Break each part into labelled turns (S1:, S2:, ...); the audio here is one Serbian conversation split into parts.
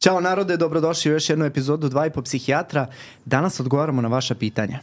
S1: Ćao narode, dobrodošli u još jednu epizodu 2 i po psihijatra. Danas odgovaramo na vaša pitanja.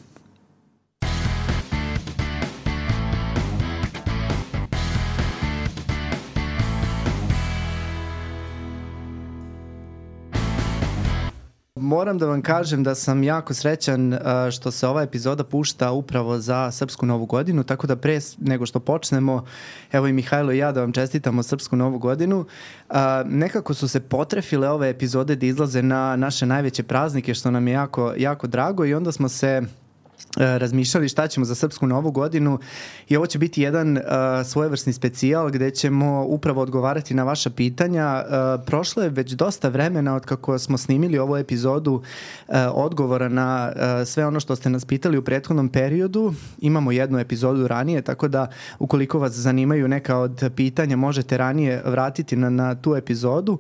S1: Moram da vam kažem da sam jako srećan uh, što se ova epizoda pušta upravo za Srpsku novu godinu, tako da pre nego što počnemo, evo i Mihajlo i ja da vam čestitamo Srpsku novu godinu. Uh, nekako su se potrefile ove epizode da izlaze na naše najveće praznike, što nam je jako, jako drago i onda smo se razmišljali šta ćemo za Srpsku novu godinu i ovo će biti jedan uh, svojevrsni specijal gde ćemo upravo odgovarati na vaša pitanja. Uh, prošlo je već dosta vremena od kako smo snimili ovu epizodu uh, odgovora na uh, sve ono što ste nas pitali u prethodnom periodu. Imamo jednu epizodu ranije, tako da ukoliko vas zanimaju neka od pitanja možete ranije vratiti na, na tu epizodu. Uh,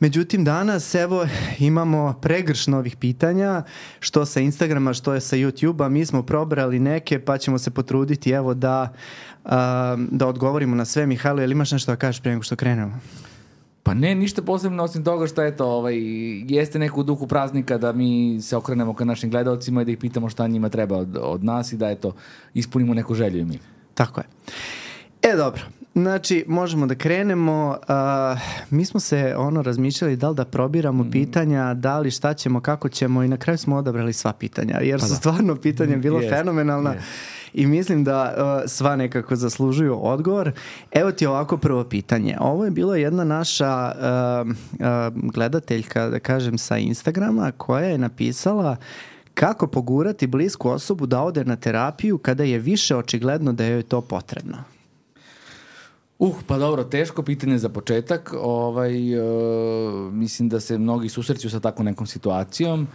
S1: Međutim, danas evo imamo pregrš novih pitanja, što sa Instagrama, što je sa YouTube-a. Mi smo probrali neke, pa ćemo se potruditi evo da, uh, da odgovorimo na sve. Mihajlo, je li imaš nešto da kažeš pre nego što krenemo?
S2: Pa ne, ništa posebno osim toga što eto, ovaj, jeste neku duhu praznika da mi se okrenemo ka našim gledalcima i da ih pitamo šta njima treba od, od nas i da eto, ispunimo neku želju i mi.
S1: Tako je. E, dobro. Znači, možemo da krenemo. Uh, mi smo se ono razmišljali da li da probiramo mm. pitanja, da li šta ćemo, kako ćemo i na kraju smo odabrali sva pitanja, jer pa su da. stvarno pitanja bilo yes. fenomenalna. Yes. I mislim da uh, sva nekako zaslužuju odgovor. Evo ti ovako prvo pitanje. Ovo je bila jedna naša uh, uh, gledateljka, da kažem, sa Instagrama koja je napisala kako pogurati blisku osobu da ode na terapiju kada je više očigledno da joj je to potrebno.
S2: Uh, pa dobro, teško pitanje za početak. Ovaj, uh, mislim da se mnogi susreću sa takvom nekom situacijom,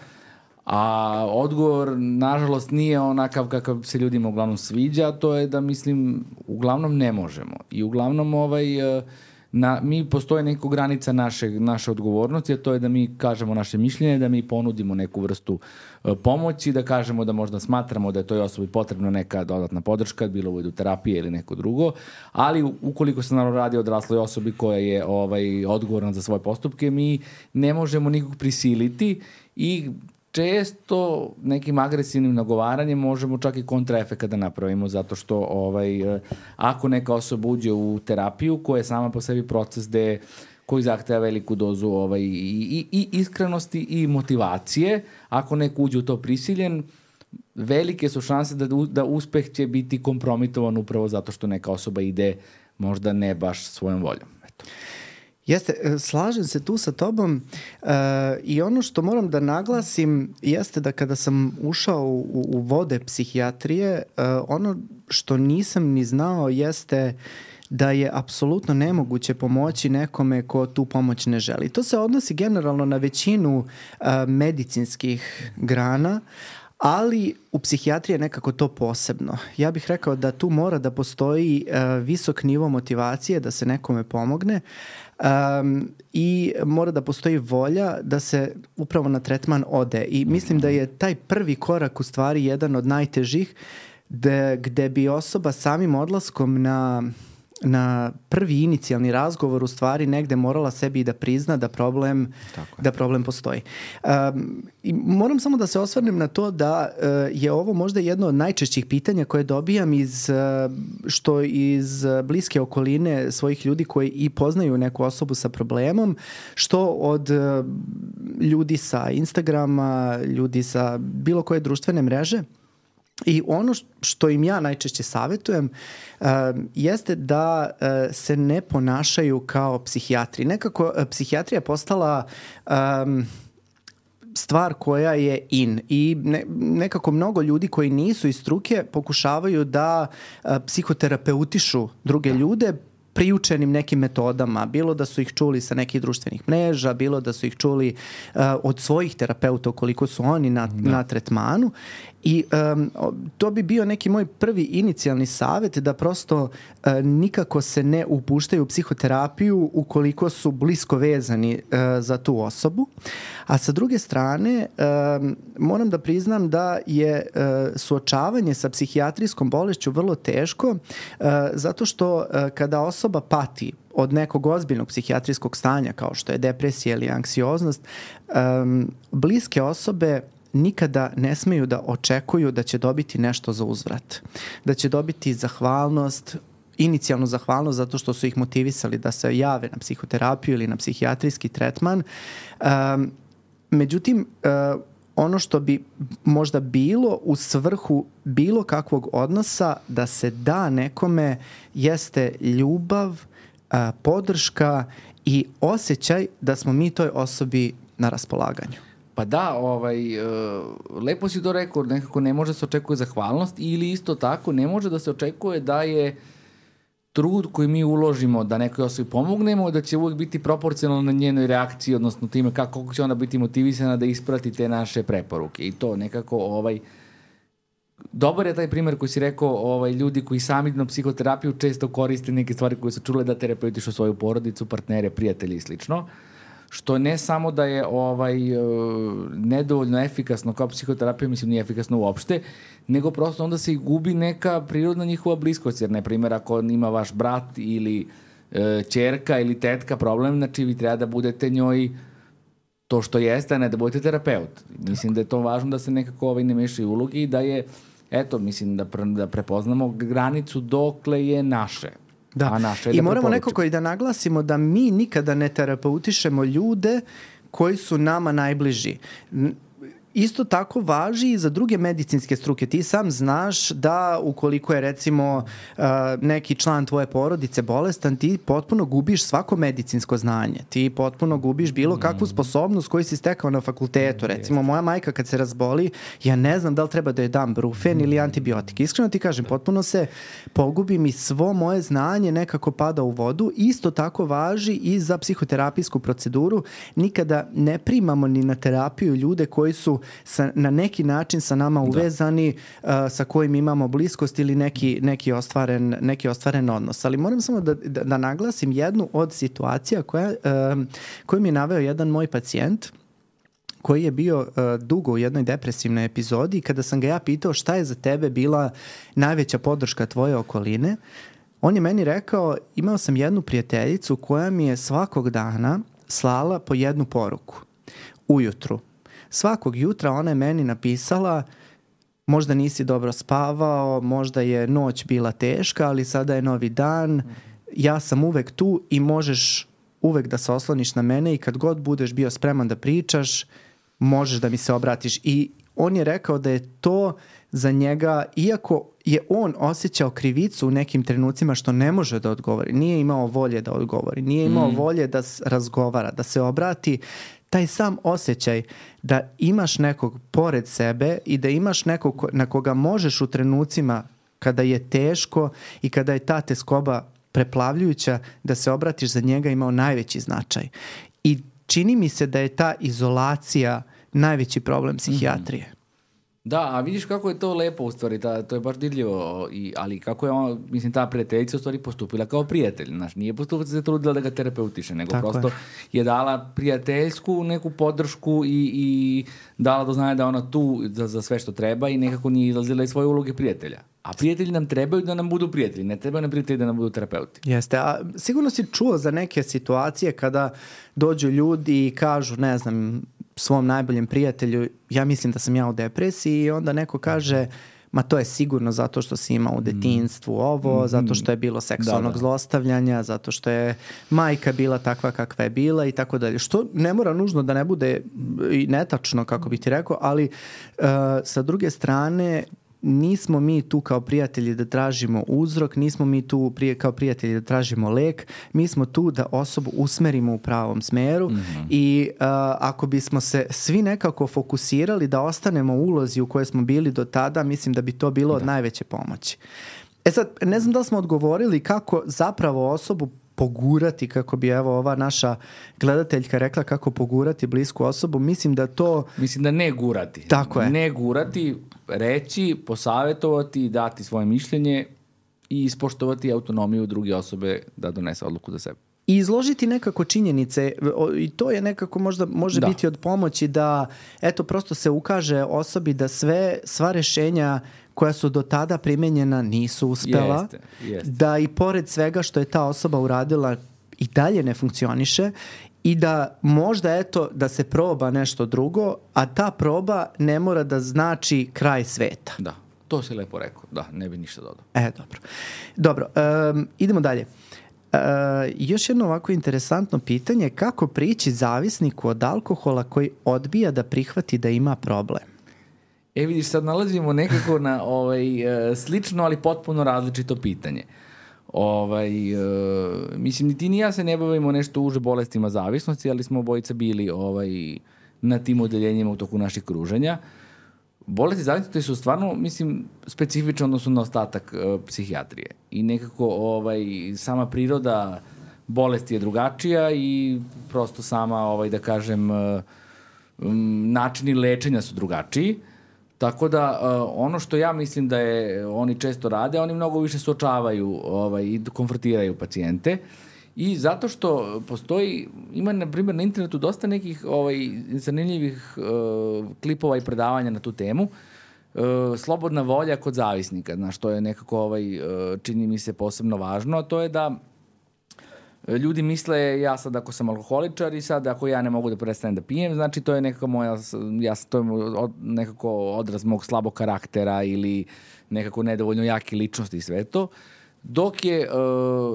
S2: a odgovor, nažalost, nije onakav kakav se ljudima uglavnom sviđa, to je da, mislim, uglavnom ne možemo. I uglavnom, ovaj, uh, na, mi postoje neka granica naše, naše odgovornosti, a to je da mi kažemo naše mišljenje, da mi ponudimo neku vrstu uh, pomoći, da kažemo da možda smatramo da je toj osobi potrebna neka dodatna podrška, bilo u vidu terapije ili neko drugo, ali ukoliko se naravno radi o odrasloj osobi koja je ovaj odgovorna za svoje postupke, mi ne možemo nikog prisiliti i često nekim agresivnim nagovaranjem možemo čak i kontraefekat da napravimo zato što ovaj, ako neka osoba uđe u terapiju koja je sama po sebi proces gde koji zahteva veliku dozu ovaj, i, i, i iskrenosti i motivacije, ako neko uđe u to prisiljen, velike su šanse da, da uspeh će biti kompromitovan upravo zato što neka osoba ide možda ne baš svojom voljom. Eto.
S1: Jeste, e, slažem se tu sa tobom uh, i ono što moram da naglasim jeste da kada sam ušao u, u vode psihijatrije, uh, ono što nisam ni znao jeste da je apsolutno nemoguće pomoći nekome ko tu pomoć ne želi. To se odnosi generalno na većinu uh, medicinskih grana, ali u psihijatriji je nekako to posebno. Ja bih rekao da tu mora da postoji uh, visok nivo motivacije da se nekome pomogne, um, i mora da postoji volja da se upravo na tretman ode. I mislim da je taj prvi korak u stvari jedan od najtežih de, gde bi osoba samim odlaskom na na prvi inicijalni razgovor u stvari negde morala sebi da prizna da problem, da problem postoji. Um, i moram samo da se osvrnem na to da uh, je ovo možda jedno od najčešćih pitanja koje dobijam iz, uh, što iz bliske okoline svojih ljudi koji i poznaju neku osobu sa problemom, što od uh, ljudi sa Instagrama, ljudi sa bilo koje društvene mreže. I ono što im ja najčešće savetujem uh, jeste da uh, se ne ponašaju kao psihijatri. Nekako uh, psihijatrija je postala um, stvar koja je in i ne, nekako mnogo ljudi koji nisu iz struke pokušavaju da uh, psihoterapeutišu druge ljude priučenim nekim metodama, bilo da su ih čuli sa nekih društvenih mreža, bilo da su ih čuli uh, od svojih terapeuta koliko su oni na, da. na tretmanu I um, to bi bio neki moj prvi inicijalni savet da prosto uh, nikako se ne upuštaju u psihoterapiju ukoliko su blisko vezani uh, za tu osobu. A sa druge strane, um, moram da priznam da je uh, suočavanje sa psihijatrijskom bolešću vrlo teško uh, zato što uh, kada osoba pati od nekog ozbiljnog psihijatrijskog stanja kao što je depresija ili anksioznost, um, bliske osobe nikada ne smeju da očekuju da će dobiti nešto za uzvrat. Da će dobiti zahvalnost, inicijalnu zahvalnost zato što su ih motivisali da se jave na psihoterapiju ili na psihijatrijski tretman. Um, međutim, uh, ono što bi možda bilo u svrhu bilo kakvog odnosa da se da nekome jeste ljubav, a, podrška i osjećaj da smo mi toj osobi na raspolaganju.
S2: Pa da, ovaj, uh, lepo si to rekao, nekako ne može da se očekuje zahvalnost ili isto tako ne može da se očekuje da je trud koji mi uložimo da nekoj osobi pomognemo, da će uvek biti proporcionalno na njenoj reakciji, odnosno time kako će ona biti motivisana da isprati te naše preporuke. I to nekako ovaj, dobar je taj primer koji si rekao, ovaj, ljudi koji sami na psihoterapiju često koriste neke stvari koje su čule da terapeutišu svoju porodicu, partnere, prijatelji i slično. Uh, što ne samo da je ovaj uh, nedovoljno efikasno kao psihoterapija, mislim nije efikasno uopšte, nego prosto onda se i gubi neka prirodna njihova bliskost, jer, na primjer, ako ima vaš brat ili uh, čerka ili tetka problem, znači vi treba da budete njoj to što jeste, a ne da budete terapeut. Mislim da je to važno da se nekako ovaj ne mešaju ulogi i da je, eto, mislim da, pre, da prepoznamo granicu dokle je naše.
S1: Da. A naše I da moramo nekako i da naglasimo da mi nikada ne terapeutišemo ljude koji su nama najbliži isto tako važi i za druge medicinske struke. Ti sam znaš da ukoliko je recimo uh, neki član tvoje porodice bolestan, ti potpuno gubiš svako medicinsko znanje. Ti potpuno gubiš bilo kakvu mm. sposobnost koju si stekao na fakultetu. Recimo, moja majka kad se razboli, ja ne znam da li treba da je dam brufen ili antibiotik. Iskreno ti kažem, potpuno se pogubim i svo moje znanje nekako pada u vodu. Isto tako važi i za psihoterapijsku proceduru. Nikada ne primamo ni na terapiju ljude koji su sa, na neki način sa nama da. uvezani, da. uh, sa kojim imamo bliskost ili neki, neki, ostvaren, neki ostvaren odnos. Ali moram samo da, da, da naglasim jednu od situacija koja, uh, koju mi je naveo jedan moj pacijent, koji je bio uh, dugo u jednoj depresivnoj epizodi i kada sam ga ja pitao šta je za tebe bila najveća podrška tvoje okoline, on je meni rekao, imao sam jednu prijateljicu koja mi je svakog dana slala po jednu poruku ujutru svakog jutra ona je meni napisala možda nisi dobro spavao, možda je noć bila teška, ali sada je novi dan, ja sam uvek tu i možeš uvek da se osloniš na mene i kad god budeš bio spreman da pričaš, možeš da mi se obratiš. I on je rekao da je to za njega, iako je on osjećao krivicu u nekim trenucima što ne može da odgovori, nije imao volje da odgovori, nije imao mm. volje da razgovara, da se obrati, taj sam osjećaj da imaš nekog pored sebe i da imaš nekog na koga možeš u trenucima kada je teško i kada je ta teskoba preplavljujuća, da se obratiš za njega imao najveći značaj. I čini mi se da je ta izolacija najveći problem psihijatrije. Mm -hmm.
S2: Da, a vidiš kako je to lepo u stvari, ta, to je baš dirljivo, i, ali kako je on, mislim, ta prijateljica u stvari postupila kao prijatelj, znaš, nije postupila se trudila da ga terapeutiše, nego Tako prosto je. je dala prijateljsku neku podršku i, i dala do znanja da ona tu za, za sve što treba i nekako nije izlazila iz svoje uloge prijatelja. A prijatelji nam trebaju da nam budu prijatelji, ne trebaju nam prijatelji da nam budu terapeuti.
S1: Jeste, a sigurno si čuo za neke situacije kada dođu ljudi i kažu, ne znam, svom najboljem prijatelju, ja mislim da sam ja u depresiji i onda neko kaže ma to je sigurno zato što si imao u mm. detinstvu ovo, mm. zato što je bilo seksualnog da, da. zlostavljanja, zato što je majka bila takva kakva je bila i tako dalje. Što ne mora nužno da ne bude i netačno, kako bi ti rekao, ali uh, sa druge strane nismo mi tu kao prijatelji da tražimo uzrok, nismo mi tu prije, kao prijatelji da tražimo lek, mi smo tu da osobu usmerimo u pravom smeru mm -hmm. i uh, ako bismo se svi nekako fokusirali da ostanemo u ulozi u kojoj smo bili do tada, mislim da bi to bilo da. od najveće pomoći. E sad, ne znam da li smo odgovorili kako zapravo osobu pogurati, kako bi evo ova naša gledateljka rekla kako pogurati blisku osobu, mislim da to...
S2: Mislim da ne gurati.
S1: Tako je.
S2: Ne gurati, reći, posavetovati, dati svoje mišljenje i ispoštovati autonomiju druge osobe da donese odluku za sebe
S1: i izložiti nekako činjenice i to je nekako možda može da. biti od pomoći da eto prosto se ukaže osobi da sve sva rešenja koja su do tada primenjena nisu uspela
S2: jeste, jeste.
S1: da i pored svega što je ta osoba uradila i dalje ne funkcioniše i da možda eto da se proba nešto drugo, a ta proba ne mora da znači kraj sveta.
S2: Da, to si lepo rekao. Da, ne bi ništa dodao.
S1: E, dobro. Dobro, um, idemo dalje. Uh, još jedno ovako interesantno pitanje, kako prići zavisniku od alkohola koji odbija da prihvati da ima problem?
S2: E vidiš, sad nalazimo nekako na ovaj, e, slično, ali potpuno različito pitanje. Ovaj, uh, mislim, ni ti ni ja se ne bavimo nešto uže bolestima zavisnosti, ali smo obojica bili ovaj, na tim odeljenjima u toku naših kruženja. Bolesti zavisnosti su stvarno, mislim, specifične odnosno na ostatak uh, psihijatrije. I nekako ovaj, sama priroda bolesti je drugačija i prosto sama, ovaj, da kažem, uh, načini lečenja su drugačiji. Uh, Tako da uh, ono što ja mislim da je oni često rade, oni mnogo više suočavaju ovaj, i konfrontiraju pacijente. I zato što postoji, ima na primjer na internetu dosta nekih ovaj, zanimljivih uh, klipova i predavanja na tu temu. Uh, slobodna volja kod zavisnika, znaš, to je nekako ovaj, čini mi se posebno važno, a to je da ljudi misle ja sad ako sam alkoholičar i sad ako ja ne mogu da prestanem da pijem, znači to je nekako moja, ja, to je od, nekako odraz mog slabog karaktera ili nekako nedovoljno jake ličnosti i sve to. Dok je e,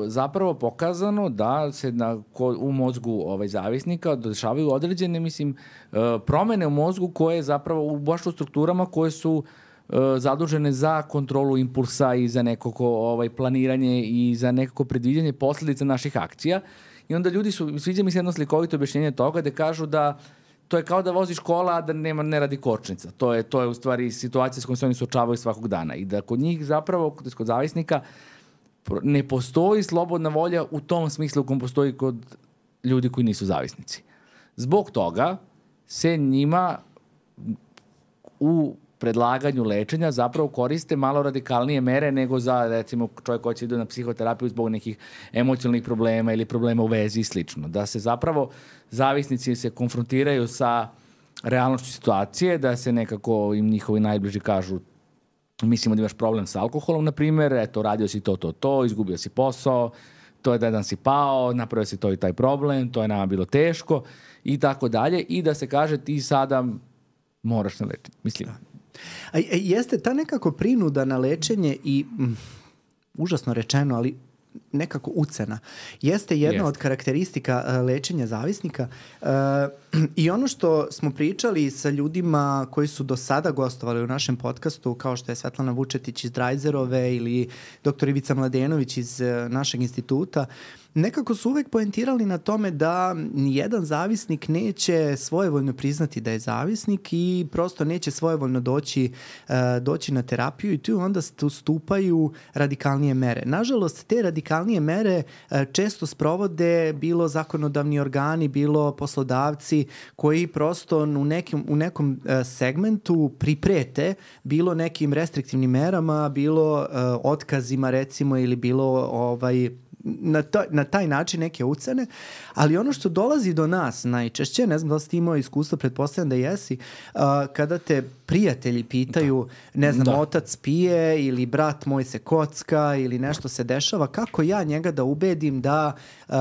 S2: zapravo pokazano da se na, ko, u mozgu ovaj, zavisnika dešavaju određene, mislim, e, promene u mozgu koje zapravo u baš u strukturama koje su E, zadužene za kontrolu impulsa i za nekako ovaj, planiranje i za nekako predviđanje posledica naših akcija. I onda ljudi su, sviđa mi se jedno slikovito objašnjenje toga da kažu da to je kao da voziš kola, a da nema, ne radi kočnica. To je, to je u stvari situacija s kojom se oni suočavaju svakog dana. I da kod njih zapravo, kod, kod zavisnika, ne postoji slobodna volja u tom smislu kom postoji kod ljudi koji nisu zavisnici. Zbog toga se njima u predlaganju lečenja zapravo koriste malo radikalnije mere nego za recimo čovjek koji će ide na psihoterapiju zbog nekih emocionalnih problema ili problema u vezi i slično. Da se zapravo zavisnici se konfrontiraju sa realnošću situacije, da se nekako im njihovi najbliži kažu mislimo da imaš problem sa alkoholom, na primjer, eto, radio si to, to, to, izgubio si posao, to je da jedan si pao, napravio si to i taj problem, to je nama bilo teško i tako dalje i da se kaže ti sada moraš na lečenje. Mislim,
S1: A, jeste ta nekako prinuda na lečenje i mm, užasno rečeno, ali nekako ucena. Jeste jedna Jeste. od karakteristika uh, lečenja zavisnika uh, i ono što smo pričali sa ljudima koji su do sada gostovali u našem podcastu, kao što je Svetlana Vučetić iz Drajzerove ili dr. Ivica Mladenović iz uh, našeg instituta, nekako su uvek poentirali na tome da nijedan zavisnik neće svojevoljno priznati da je zavisnik i prosto neće svojevoljno doći, uh, doći na terapiju i tu onda stupaju radikalnije mere. Nažalost, te radikalnije mere uh, često sprovode bilo zakonodavni organi, bilo poslodavci koji prosto u, nekim, u nekom uh, segmentu priprete bilo nekim restriktivnim merama, bilo uh, otkazima recimo ili bilo ovaj na, to, na taj način neke ucene, ali ono što dolazi do nas najčešće, ne znam da li ste imao iskustvo, pretpostavljam da jesi, uh, kada te prijatelji pitaju, da. ne znam, da. otac pije ili brat moj se kocka ili nešto se dešava, kako ja njega da ubedim da uh,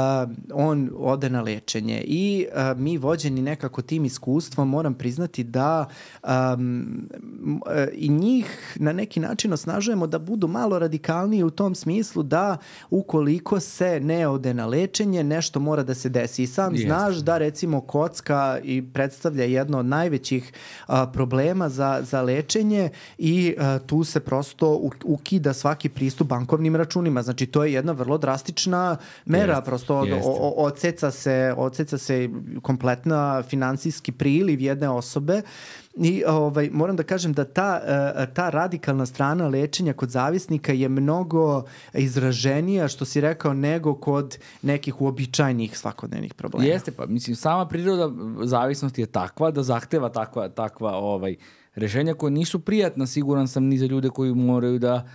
S1: on ode na lečenje. I uh, mi vođeni nekako tim iskustvom moram priznati da um, i njih na neki način osnažujemo da budu malo radikalniji u tom smislu da ukoliko se ne ode na lečenje, nešto mora da se desi. I sam Jeste. znaš da recimo kocka i predstavlja jedno od najvećih uh, problema za, za lečenje i uh, tu se prosto ukida svaki pristup bankovnim računima. Znači to je jedna vrlo drastična mera, Jeste. prosto od, o, odseca se, odseca se kompletna finansijski priliv jedne osobe I ovaj, moram da kažem da ta, eh, ta radikalna strana lečenja kod zavisnika je mnogo izraženija, što si rekao, nego kod nekih uobičajnih svakodnevnih problema.
S2: Jeste, pa mislim, sama priroda zavisnosti je takva da zahteva takva, takva ovaj, rešenja koje nisu prijatna, siguran sam, ni za ljude koji moraju da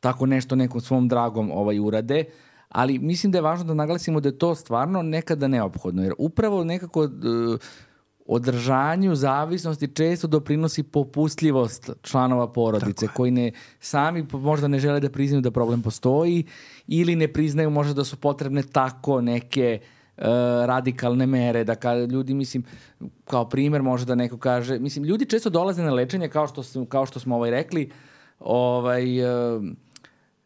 S2: tako nešto nekom svom dragom ovaj, urade, ali mislim da je važno da naglasimo da je to stvarno nekada neophodno, jer upravo nekako uh, održanju zavisnosti često doprinosi popustljivost članova porodice koji ne sami možda ne žele da priznaju da problem postoji ili ne priznaju možda da su potrebne tako neke uh, radikalne mere da kada ljudi mislim kao primer može da neko kaže mislim ljudi često dolaze na lečenje kao što kao što smo ovaj rekli ovaj uh,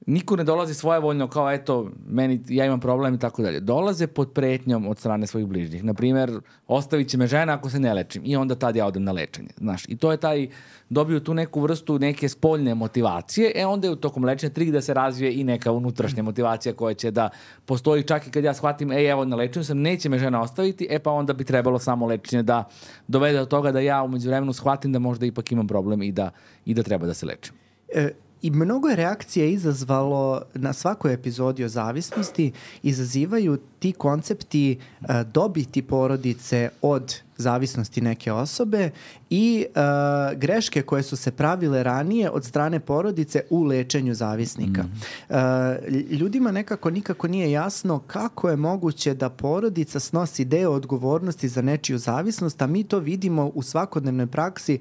S2: niko ne dolazi svojevoljno kao eto, meni, ja imam problem i tako dalje. Dolaze pod pretnjom od strane svojih bližnjih. Naprimer, ostavit će me žena ako se ne lečim i onda tad ja odem na lečenje. Znaš, i to je taj, dobiju tu neku vrstu neke spoljne motivacije, e onda je u tokom lečenja trik da se razvije i neka unutrašnja motivacija koja će da postoji čak i kad ja shvatim, ej evo na lečenju sam, neće me žena ostaviti, e pa onda bi trebalo samo lečenje da dovede do toga da ja umeđu vremenu shvatim da možda ipak imam problem i da, i da treba da se lečim.
S1: E, I mnogo je reakcija izazvalo na svakoj epizodi o zavisnosti, izazivaju ti koncepti uh, dobiti porodice od zavisnosti neke osobe i uh, greške koje su se pravile ranije od strane porodice u lečenju zavisnika. Mm. Uh, ljudima nekako nikako nije jasno kako je moguće da porodica snosi deo odgovornosti za nečiju zavisnost, a mi to vidimo u svakodnevnoj praksi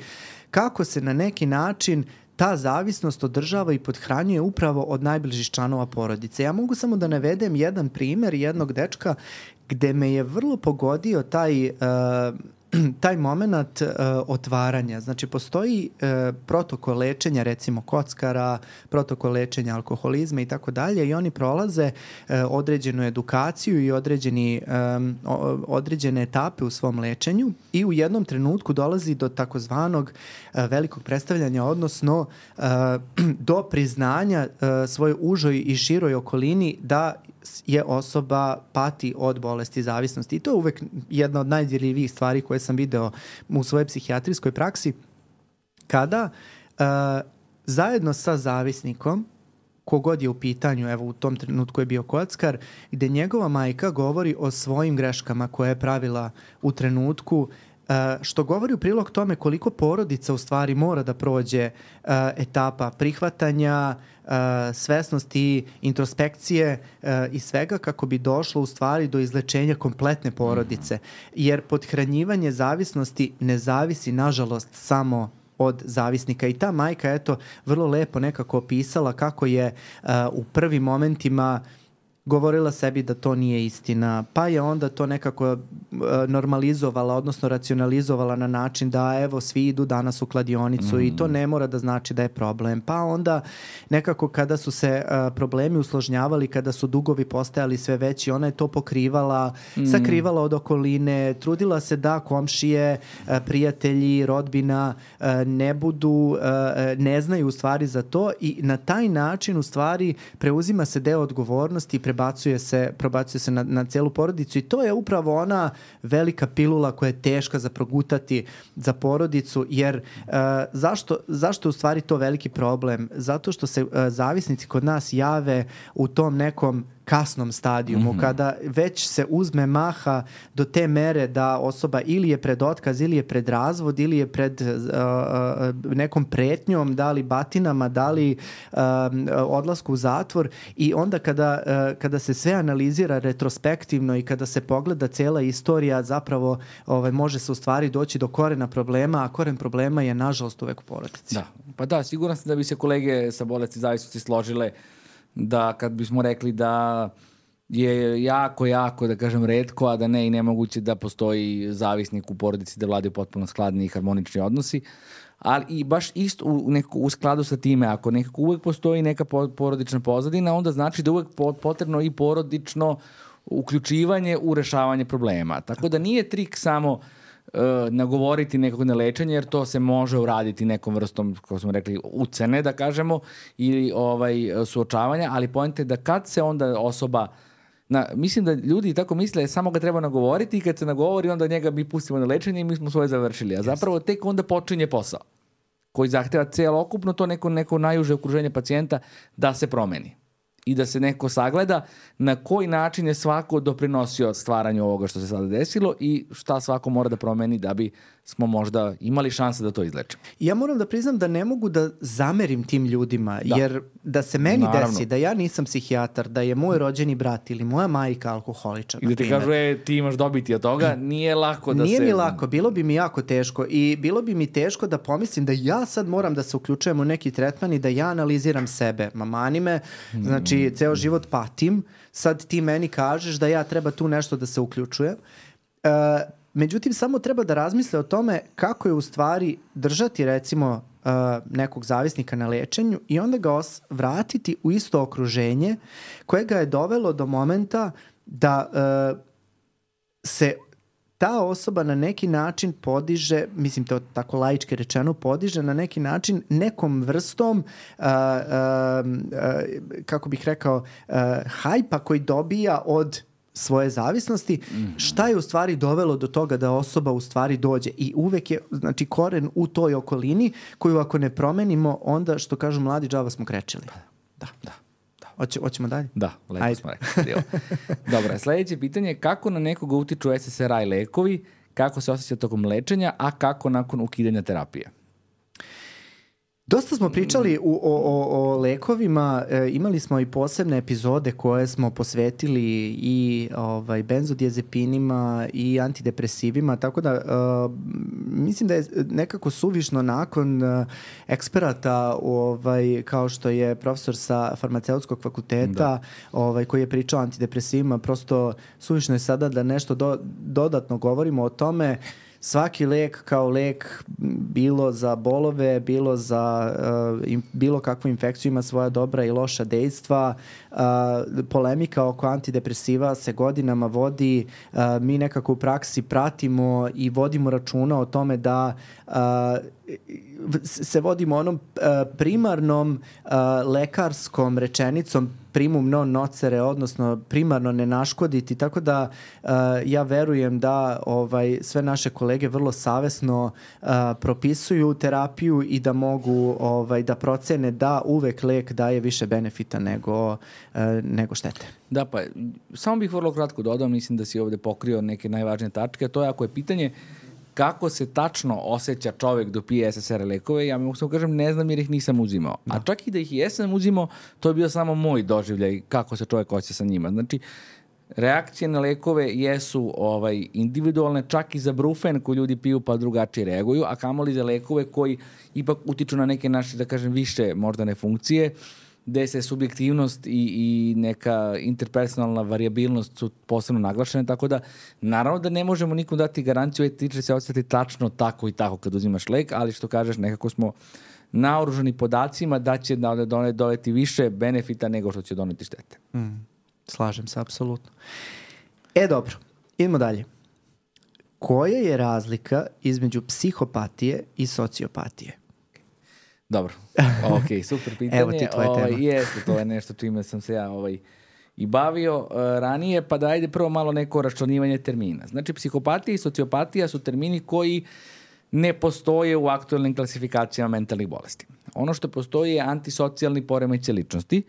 S1: kako se na neki način uh, ta zavisnost održava i podhranjuje upravo od najbližih članova porodice. Ja mogu samo da navedem jedan primer jednog dečka gde me je vrlo pogodio taj uh, taj moment uh, otvaranja. Znači, postoji uh, protokol lečenja, recimo kockara, protokol lečenja alkoholizma i tako dalje i oni prolaze uh, određenu edukaciju i određeni, um, određene etape u svom lečenju i u jednom trenutku dolazi do takozvanog uh, velikog predstavljanja, odnosno uh, do priznanja uh, svojoj užoj i široj okolini da je osoba pati od bolesti zavisnosti. I to je uvek jedna od najdirljivijih stvari koje sam video u svojoj psihijatrijskoj praksi, kada uh, zajedno sa zavisnikom kogod je u pitanju, evo u tom trenutku je bio kockar, gde njegova majka govori o svojim greškama koje je pravila u trenutku Uh, što govori u prilog tome koliko porodica u stvari mora da prođe uh, etapa prihvatanja, svesnosti, introspekcije uh, i svega kako bi došlo u stvari do izlečenja kompletne porodice. Jer podhranjivanje zavisnosti ne zavisi, nažalost, samo od zavisnika. I ta majka, eto, vrlo lepo nekako opisala kako je uh, u prvim momentima uh, govorila sebi da to nije istina, pa je onda to nekako uh, normalizovala, odnosno racionalizovala na način da evo svi idu danas u kladionicu mm. i to mm. ne mora da znači da je problem. Pa onda nekako kada su se uh, problemi usložnjavali, kada su dugovi postajali sve veći, ona je to pokrivala, mm. sakrivala od okoline, trudila se da komšije, uh, prijatelji, rodbina uh, ne budu, uh, ne znaju u stvari za to i na taj način u stvari preuzima se deo odgovornosti, pre prebacuje se, prebacuje se na, na celu porodicu i to je upravo ona velika pilula koja je teška za progutati za porodicu, jer uh, zašto, zašto u stvari to veliki problem? Zato što se uh, zavisnici kod nas jave u tom nekom kasnom stadijumu, mm -hmm. kada već se uzme maha do te mere da osoba ili je pred otkaz, ili je pred razvod, ili je pred uh, nekom pretnjom, da li batinama, da li uh, odlasku u zatvor i onda kada, uh, kada se sve analizira retrospektivno i kada se pogleda cela istorija, zapravo ovaj, može se u stvari doći do korena problema, a koren problema je nažalost uvek u porodici.
S2: Da, pa da, siguran sam da bi se kolege sa bolesti zavisnosti složile uh, da kad bismo rekli da je jako, jako, da kažem, redko, a da ne i nemoguće da postoji zavisnik u porodici da vladaju potpuno skladni i harmonični odnosi. Ali i baš isto u, neko, u skladu sa time, ako nekako uvek postoji neka porodična pozadina, onda znači da uvek potrebno i porodično uključivanje u rešavanje problema. Tako da nije trik samo uh, uh, nagovoriti nekog na lečenje, jer to se može uraditi nekom vrstom, kako smo rekli, ucene, da kažemo, ili ovaj, suočavanja, ali pojente je da kad se onda osoba Na, mislim da ljudi tako misle samo ga treba nagovoriti i kad se nagovori onda njega mi pustimo na lečenje i mi smo svoje završili. A zapravo tek onda počinje posao koji zahteva celokupno to neko, neko najuže okruženje pacijenta da se promeni. I da se neko sagleda na koji način je svako doprinosio stvaranju ovoga što se sada desilo i šta svako mora da promeni da bi smo možda imali šanse da to izlečimo.
S1: Ja moram da priznam da ne mogu da zamerim tim ljudima, da. jer da se meni Naravno. desi da ja nisam psihijatar, da je moj rođeni brat ili moja majka alkoholičar.
S2: I da ti kažu, e, ti imaš dobiti od toga, nije lako da
S1: nije
S2: se...
S1: Nije mi lako, bilo bi mi jako teško i bilo bi mi teško da pomislim da ja sad moram da se uključujem u neki tretman i da ja analiziram sebe. Mamani me, znači, mm. ceo život patim, sad ti meni kažeš da ja treba tu nešto da se uključujem. Uh, Međutim, samo treba da razmisle o tome kako je u stvari držati recimo uh, nekog zavisnika na lečenju i onda ga os vratiti u isto okruženje koje ga je dovelo do momenta da uh, se ta osoba na neki način podiže, mislim to tako laički rečeno, podiže na neki način nekom vrstom, uh, uh, uh, kako bih rekao, uh, hajpa koji dobija od svoje zavisnosti, mm -hmm. šta je u stvari dovelo do toga da osoba u stvari dođe i uvek je znači koren u toj okolini koju ako ne promenimo onda što kažu mladi džava smo krečili. Da, da. da. Hoće, hoćemo dalje?
S2: Da, lepo Ajde. smo rekli. Dobro, sledeće pitanje je kako na nekoga utiču SSRI lekovi, kako se osjeća tokom lečenja, a kako nakon ukidanja terapije?
S1: Dosta smo pričali u, o, o, o lekovima, e, imali smo i posebne epizode koje smo posvetili i ovaj, benzodiazepinima i antidepresivima, tako da e, mislim da je nekako suvišno nakon e, eksperata ovaj, kao što je profesor sa farmaceutskog fakulteta da. ovaj, koji je pričao o antidepresivima, prosto suvišno je sada da nešto do, dodatno govorimo o tome svaki lek kao lek bilo za bolove, bilo za uh, im, bilo kakvu infekciju ima svoja dobra i loša dejstva. Uh, polemika oko antidepresiva se godinama vodi, uh, mi nekako u praksi pratimo i vodimo računa o tome da uh, se vodimo onom uh, primarnom uh, lekarskom rečenicom primum non nocere, odnosno primarno ne naškoditi, tako da uh, ja verujem da ovaj sve naše kolege vrlo savesno uh, propisuju terapiju i da mogu ovaj da procene da uvek lek daje više benefita nego uh, nego štete.
S2: Da, pa samo bih vrlo kratko dodao, mislim da si ovde pokrio neke najvažnije tačke, to je ako je pitanje uh, kako se tačno osjeća čovek do pije SSR lekove, ja mogu samo kažem ne znam jer ih nisam uzimao. Da. A čak i da ih jesam uzimao, to je bio samo moj doživljaj kako se čovek osjeća sa njima. Znači, reakcije na lekove jesu ovaj individualne, čak i za brufen koji ljudi piju pa drugačije reaguju, a kamoli za lekove koji ipak utiču na neke naše, da kažem, više moždane funkcije. Uh, gde se subjektivnost i, i neka interpersonalna variabilnost su posebno naglašene, tako da naravno da ne možemo nikom dati garanciju, ti će se osjeti tačno tako i tako kad uzimaš lek, ali što kažeš, nekako smo naoruženi podacima da će da done, doveti više benefita nego što će doneti štete. Mm,
S1: slažem se, apsolutno. E, dobro, idemo dalje. Koja je razlika između psihopatije i sociopatije?
S2: Dobro, ok, super pitanje.
S1: Evo ti tvoje ovaj, tema.
S2: Jeste, to je nešto čime sam se ja ovaj, i bavio uh, ranije, pa da ajde prvo malo neko raščlanivanje termina. Znači, psihopatija i sociopatija su termini koji ne postoje u aktualnim klasifikacijama mentalnih bolesti. Ono što postoji je antisocijalni poremeće ličnosti,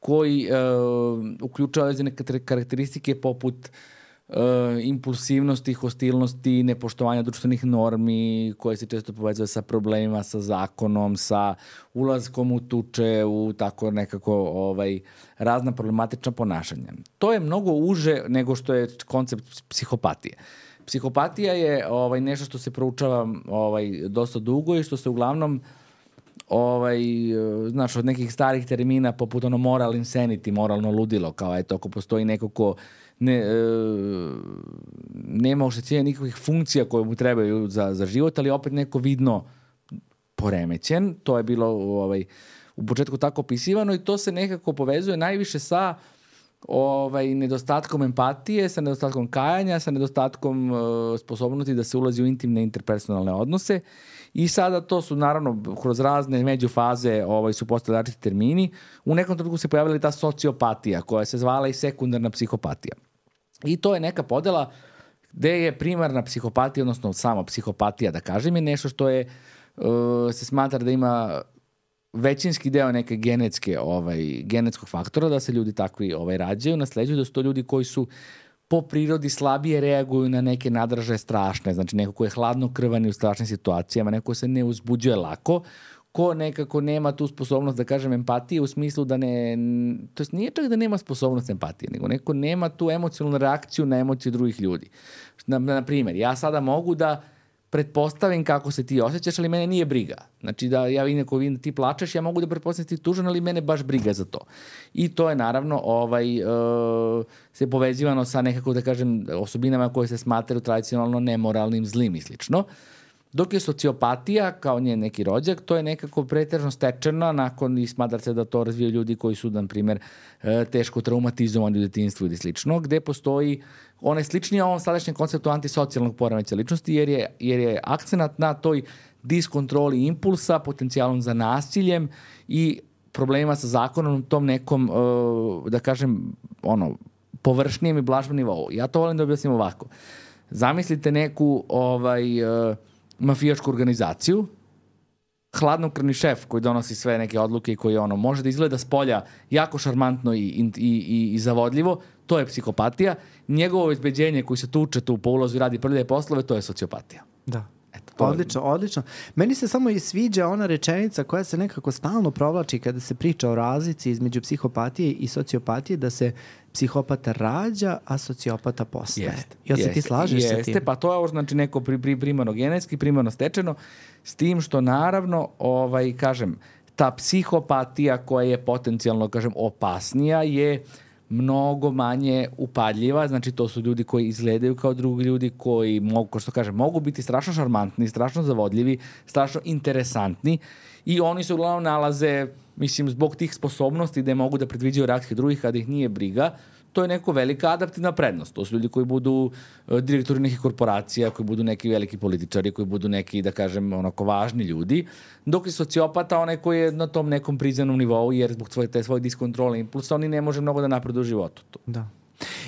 S2: koji uh, uključava neke karakteristike poput uh, uh, impulsivnosti, hostilnosti, nepoštovanja društvenih normi koje se često povezuje sa problemima, sa zakonom, sa ulazkom u tuče, u tako nekako ovaj, razna problematična ponašanja. To je mnogo uže nego što je koncept psihopatije. Psihopatija je ovaj nešto što se proučava ovaj dosta dugo i što se uglavnom ovaj, znaš, od nekih starih termina poput ono moral insanity, moralno ludilo, kao eto, ako postoji neko ko ne, e, nema oštećenja nikakvih funkcija koje mu trebaju za, za život, ali opet neko vidno poremećen. To je bilo ovaj, u početku tako opisivano i to se nekako povezuje najviše sa ovaj, nedostatkom empatije, sa nedostatkom kajanja, sa nedostatkom uh, sposobnosti da se ulazi u intimne interpersonalne odnose. I sada to su naravno kroz razne međufaze ovaj, su postali različiti termini. U nekom trenutku se pojavila ta sociopatija koja se zvala i sekundarna psihopatija. I to je neka podela gde je primarna psihopatija, odnosno sama psihopatija, da kažem, je nešto što je, uh, se smatra da ima većinski deo neke genetske, ovaj, genetskog faktora da se ljudi takvi ovaj, rađaju, nasleđuju da su to ljudi koji su po prirodi slabije reaguju na neke nadraže strašne, znači neko ko je hladno krvani u strašnim situacijama, neko ko se ne uzbuđuje lako, ko nekako nema tu sposobnost da kažem empatije u smislu da ne, to jest nije čak da nema sposobnost empatije, nego neko nema tu emocionalnu reakciju na emocije drugih ljudi. Na, na primjer, ja sada mogu da pretpostavim kako se ti osjećaš, ali mene nije briga. Znači da ja vidim ako vidim da ti plačeš, ja mogu da pretpostavim da ti tužan, ali mene baš briga za to. I to je naravno ovaj, uh, se povezivano sa nekako da kažem osobinama koje se smatraju tradicionalno nemoralnim, zlim i slično. Uh, Dok je sociopatija, kao njen neki rođak, to je nekako pretežno stečena nakon i smadar se da to razvijaju ljudi koji su, na primjer, e, teško traumatizovani u detinstvu ili slično, gde postoji onaj slični ovom sadašnjem konceptu antisocijalnog poremeća ličnosti, jer je, jer je akcenat na toj diskontroli impulsa, potencijalom za nasiljem i problema sa zakonom tom nekom, e, da kažem, ono, površnijem i blažnom nivou. Ja to volim da objasnim ovako. Zamislite neku ovaj, uh, mafijašku organizaciju, hladnokrvni šef koji donosi sve neke odluke i koji ono, može da izgleda s polja jako šarmantno i, i, i, i zavodljivo, to je psihopatija. Njegovo izbeđenje koji se tuče tu po ulazu i radi prljave poslove, to je sociopatija.
S1: Da. To odlično, odlično. Meni se samo i sviđa ona rečenica koja se nekako stalno provlači kada se priča o razlici između psihopatije i sociopatije, da se psihopata rađa, a sociopata postaje. Jeste. Jel se ti slažeš
S2: jeste,
S1: sa tim?
S2: Jeste, pa to je ovo znači neko pri, pri, primarno genetski, primarno stečeno, s tim što naravno, ovaj, kažem, ta psihopatija koja je potencijalno, kažem, opasnija je mnogo manje upadljiva, znači to su ljudi koji izgledaju kao drugi ljudi koji mogu, što kažem, mogu biti strašno šarmantni, strašno zavodljivi, strašno interesantni i oni se uglavnom nalaze mislim, zbog tih sposobnosti da mogu da predviđaju reakcije drugih kada ih nije briga, to je neko velika adaptivna prednost. To su ljudi koji budu uh, direktori nekih korporacija, koji budu neki veliki političari, koji budu neki, da kažem, onako važni ljudi, dok je sociopata onaj koji je na tom nekom priznanom nivou, jer zbog svoje, te svoje diskontrole impulsa, oni ne može mnogo da napredu u životu.
S1: Da.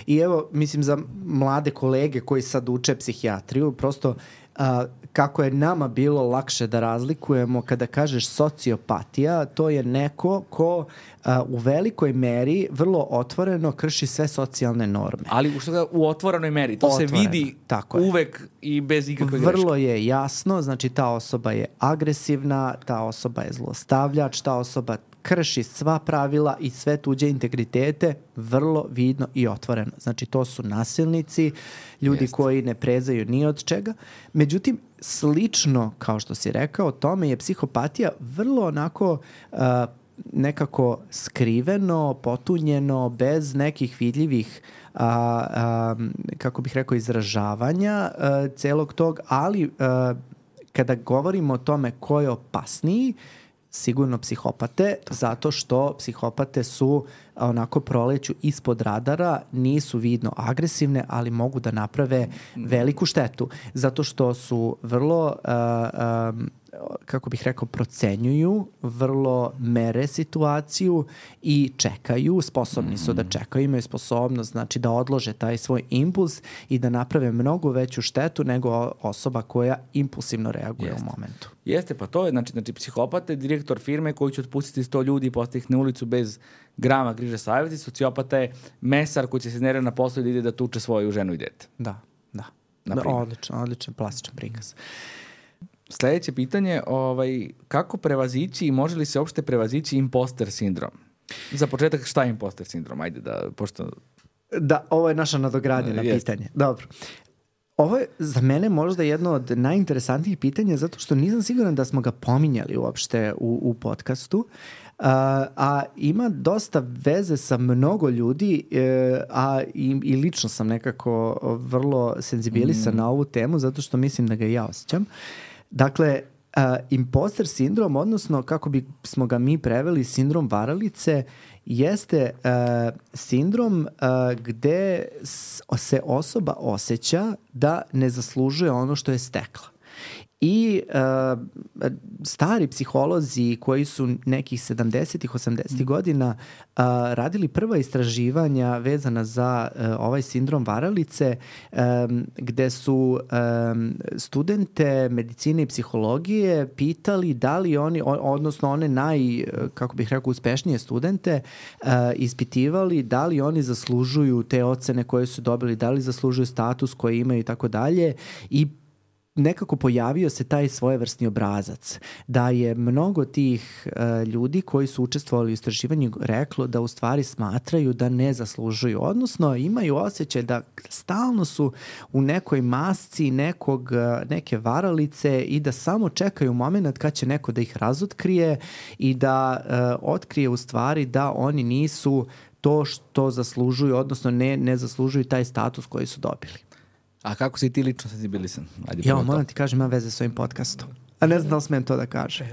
S1: I evo, mislim, za mlade kolege koji sad uče psihijatriju, prosto a, kako je nama bilo lakše da razlikujemo kada kažeš sociopatija, to je neko ko a, u velikoj meri vrlo otvoreno krši sve socijalne norme.
S2: Ali u, u otvorenoj meri, to Otvoreno, se vidi tako uvek je. i bez ikakve
S1: greške. Vrlo je jasno, znači ta osoba je agresivna, ta osoba je zlostavljač, ta osoba krši sva pravila i sve tuđe integritete vrlo vidno i otvoreno. Znači to su nasilnici, ljudi Jest. koji ne prezaju ni od čega. Međutim, slično, kao što si rekao, tome je psihopatija vrlo onako uh, nekako skriveno, potunjeno, bez nekih vidljivih a, a, kako bih rekao, izražavanja a, celog tog, ali a, kada govorimo o tome ko je opasniji, sigurno psihopate, zato što psihopate su onako proleću ispod radara, nisu vidno agresivne, ali mogu da naprave veliku štetu, zato što su vrlo uh, um, kako bih rekao, procenjuju, vrlo mere situaciju i čekaju, sposobni su da čekaju, imaju sposobnost znači da odlože taj svoj impuls i da naprave mnogo veću štetu nego osoba koja impulsivno reaguje Jeste. u momentu.
S2: Jeste, pa to je, znači, znači psihopata je direktor firme koji će otpustiti 100 ljudi i postaviti na ulicu bez grama griže savjeti, sociopata je mesar koji će se nervira na poslu i da ide da tuče svoju ženu i dete.
S1: Da, da. da odlično, odličan, plastičan prikaz.
S2: Sledeće pitanje, ovaj, kako prevazići i može li se uopšte prevazići imposter sindrom? Za početak, šta je imposter sindrom? Ajde da, pošto...
S1: Da, ovo je naša nadogradnja na pitanje. Dobro. Ovo je za mene možda jedno od najinteresantnijih pitanja zato što nisam siguran da smo ga pominjali uopšte u, u podcastu. A, a ima dosta veze sa mnogo ljudi, e, a i, i lično sam nekako vrlo senzibilisan mm. na ovu temu zato što mislim da ga ja osjećam. Dakle, uh, imposter sindrom, odnosno kako bi smo ga mi preveli sindrom varalice, jeste uh, sindrom uh, gde se osoba osjeća da ne zaslužuje ono što je stekla. I uh, stari psiholozi koji su nekih 70-ih, 80-ih godina uh, radili prva istraživanja vezana za uh, ovaj sindrom varalice um, gde su um, studente medicine i psihologije pitali da li oni, odnosno one naj, kako bih rekao, uspešnije studente uh, ispitivali da li oni zaslužuju te ocene koje su dobili, da li zaslužuju status koji imaju i tako dalje. I nekako pojavio se taj svojevrsni obrazac da je mnogo tih uh, ljudi koji su učestvovali u istraživanju reklo da u stvari smatraju da ne zaslužuju, odnosno imaju osjećaj da stalno su u nekoj masci nekog, uh, neke varalice i da samo čekaju moment kad će neko da ih razotkrije i da uh, otkrije u stvari da oni nisu to što zaslužuju, odnosno ne, ne zaslužuju taj status koji su dobili.
S2: A kako si ti lično senzibilisan?
S1: Ajde, ja, moram ti kažem, ima veze s ovim podcastom. A ne znam da li smem to da kažem.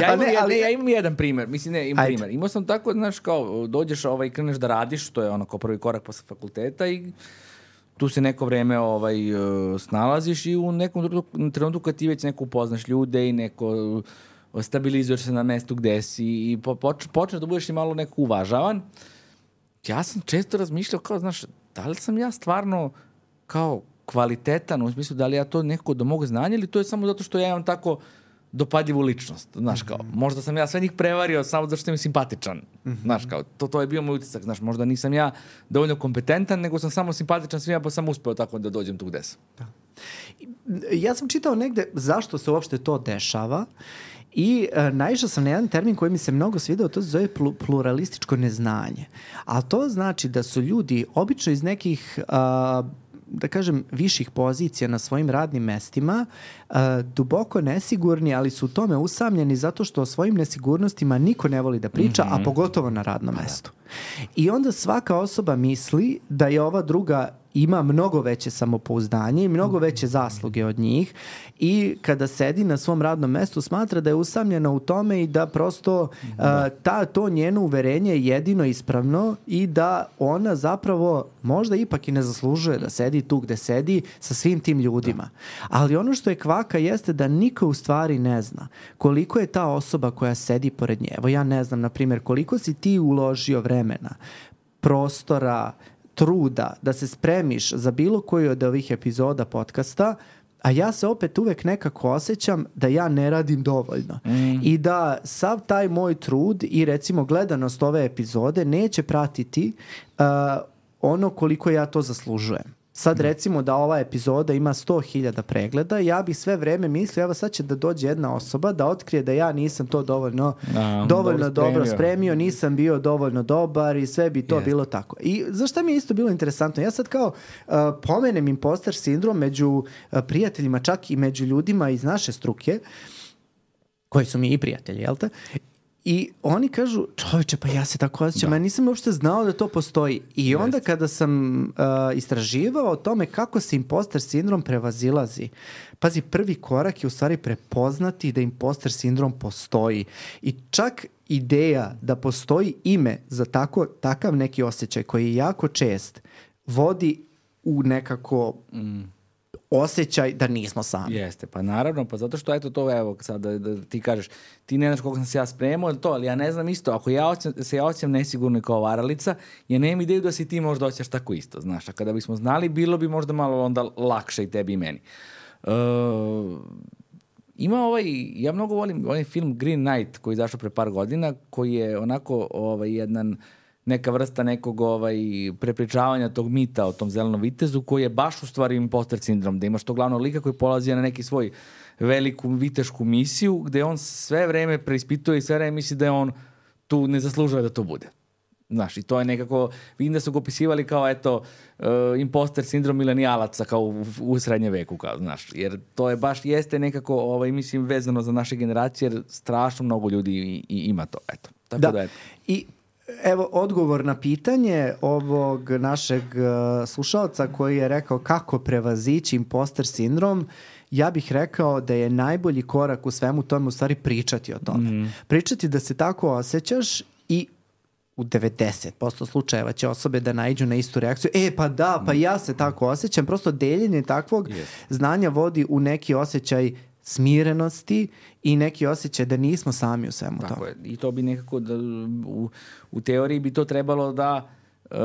S2: ja, imam, ne, ali, ja imam jedan primer. Mislim, ne, imam Ajde. primer. Imao sam tako, znaš, kao, dođeš ovaj, kreneš da radiš, to je ono kao prvi korak posle fakulteta i tu se neko vreme ovaj, uh, snalaziš i u nekom trenutku kad ti već neko upoznaš ljude i neko stabilizuješ se na mestu gde si i po, poč, počneš da budeš i malo neko uvažavan. Ja sam često razmišljao kao, znaš, da li sam ja stvarno kao kvalitetan u smislu da li ja to nekako do mog znanja ili to je samo zato što ja imam tako dopadljivu ličnost, znaš kao, mhm. možda sam ja sve njih prevario samo zato što im simpatičan, mm -hmm. znaš kao, to, to je bio moj utisak, znaš, možda nisam ja dovoljno kompetentan, nego sam samo simpatičan svima, pa sam uspeo tako da dođem tu gde sam. Da.
S1: Ja sam čitao negde zašto se uopšte to dešava I uh, naišao sam na jedan termin koji mi se mnogo svidao, to se zove pl pluralističko neznanje. A to znači da su ljudi obično iz nekih uh, da kažem, viših pozicija na svojim radnim mestima, duboko nesigurni, ali su u tome usamljeni zato što o svojim nesigurnostima niko ne voli da priča, mm -hmm. a mhm. pogotovo na radnom da. mestu. I onda svaka osoba misli da je ova druga ima mnogo veće samopouzdanje i mnogo veće zasluge od njih i kada sedi na svom radnom mestu smatra da je usamljena u tome i da prosto da. Uh, ta, to njeno uverenje je jedino ispravno i da ona zapravo možda ipak i ne zaslužuje da sedi tu gde sedi sa svim tim ljudima. Da. Ali ono što je kvaka jeste da niko u stvari ne zna koliko je ta osoba koja sedi pored nje. Evo ja ne znam, na primjer, koliko si ti uložio vremena, prostora, truda da se spremiš za bilo koju od ovih epizoda podcasta, a ja se opet uvek nekako osjećam da ja ne radim dovoljno. Mm. I da sav taj moj trud i recimo gledanost ove epizode neće pratiti uh, ono koliko ja to zaslužujem. Sad recimo da ova epizoda ima 100.000 pregleda, ja bih sve vreme mislio, evo sad će da dođe jedna osoba da otkrije da ja nisam to dovoljno, A, dovoljno dobro spremio. spremio, nisam bio dovoljno dobar i sve bi to yes. bilo tako. I zašto mi je isto bilo interesantno? Ja sad kao uh, pomenem imposter sindrom među uh, prijateljima, čak i među ljudima iz naše struke, koji su mi i prijatelji, jel te? I oni kažu, čoveče, pa ja se tako osjećam, da. ja nisam uopšte znao da to postoji. I onda Jest. kada sam uh, istraživao o tome kako se imposter sindrom prevazilazi, pazi, prvi korak je u stvari prepoznati da imposter sindrom postoji. I čak ideja da postoji ime za tako, takav neki osjećaj koji je jako čest, vodi u nekako... Mm osjećaj da nismo sami.
S2: Jeste, pa naravno, pa zato što eto to, evo, sad da, da ti kažeš, ti ne znaš koliko sam se ja spremao, to, ali ja ne znam isto, ako ja osjećam, se ja osjećam nesigurno kao varalica, ja nemam ideju da si ti možda osjećaš tako isto, znaš, a kada bismo znali, bilo bi možda malo onda lakše i tebi i meni. Uh, ima ovaj, ja mnogo volim ovaj film Green Knight koji je izašao pre par godina, koji je onako ovaj, jedan neka vrsta nekog ovaj, prepričavanja tog mita o tom zelenom vitezu koji je baš u stvari imposter sindrom, da imaš to glavno lika koji polazi na neki svoj veliku vitešku misiju gde on sve vreme preispituje i sve vreme misli da je on tu ne zaslužuje da to bude. Znaš, i to je nekako, vidim da su ga opisivali kao, eto, uh, imposter sindrom milenijalaca kao u, u srednje veku, kao, znaš, jer to je baš, jeste nekako, ovaj, mislim, vezano za naše generacije, jer strašno mnogo ljudi i, i ima to, eto. Tako da, da eto.
S1: I Evo, odgovor na pitanje ovog našeg uh, slušalca koji je rekao kako prevazići imposter sindrom, ja bih rekao da je najbolji korak u svemu tome u stvari pričati o tome. Mm. Pričati da se tako osjećaš i u 90% slučajeva će osobe da naiđu na istu reakciju. E, pa da, pa ja se tako osjećam. Prosto deljenje takvog
S2: Yes.
S1: znanja vodi u neki osjećaj smirenosti i neki osjećaj da nismo sami u svemu
S2: Tako
S1: tome.
S2: je. I to bi nekako, da, u, u teoriji bi to trebalo da, e,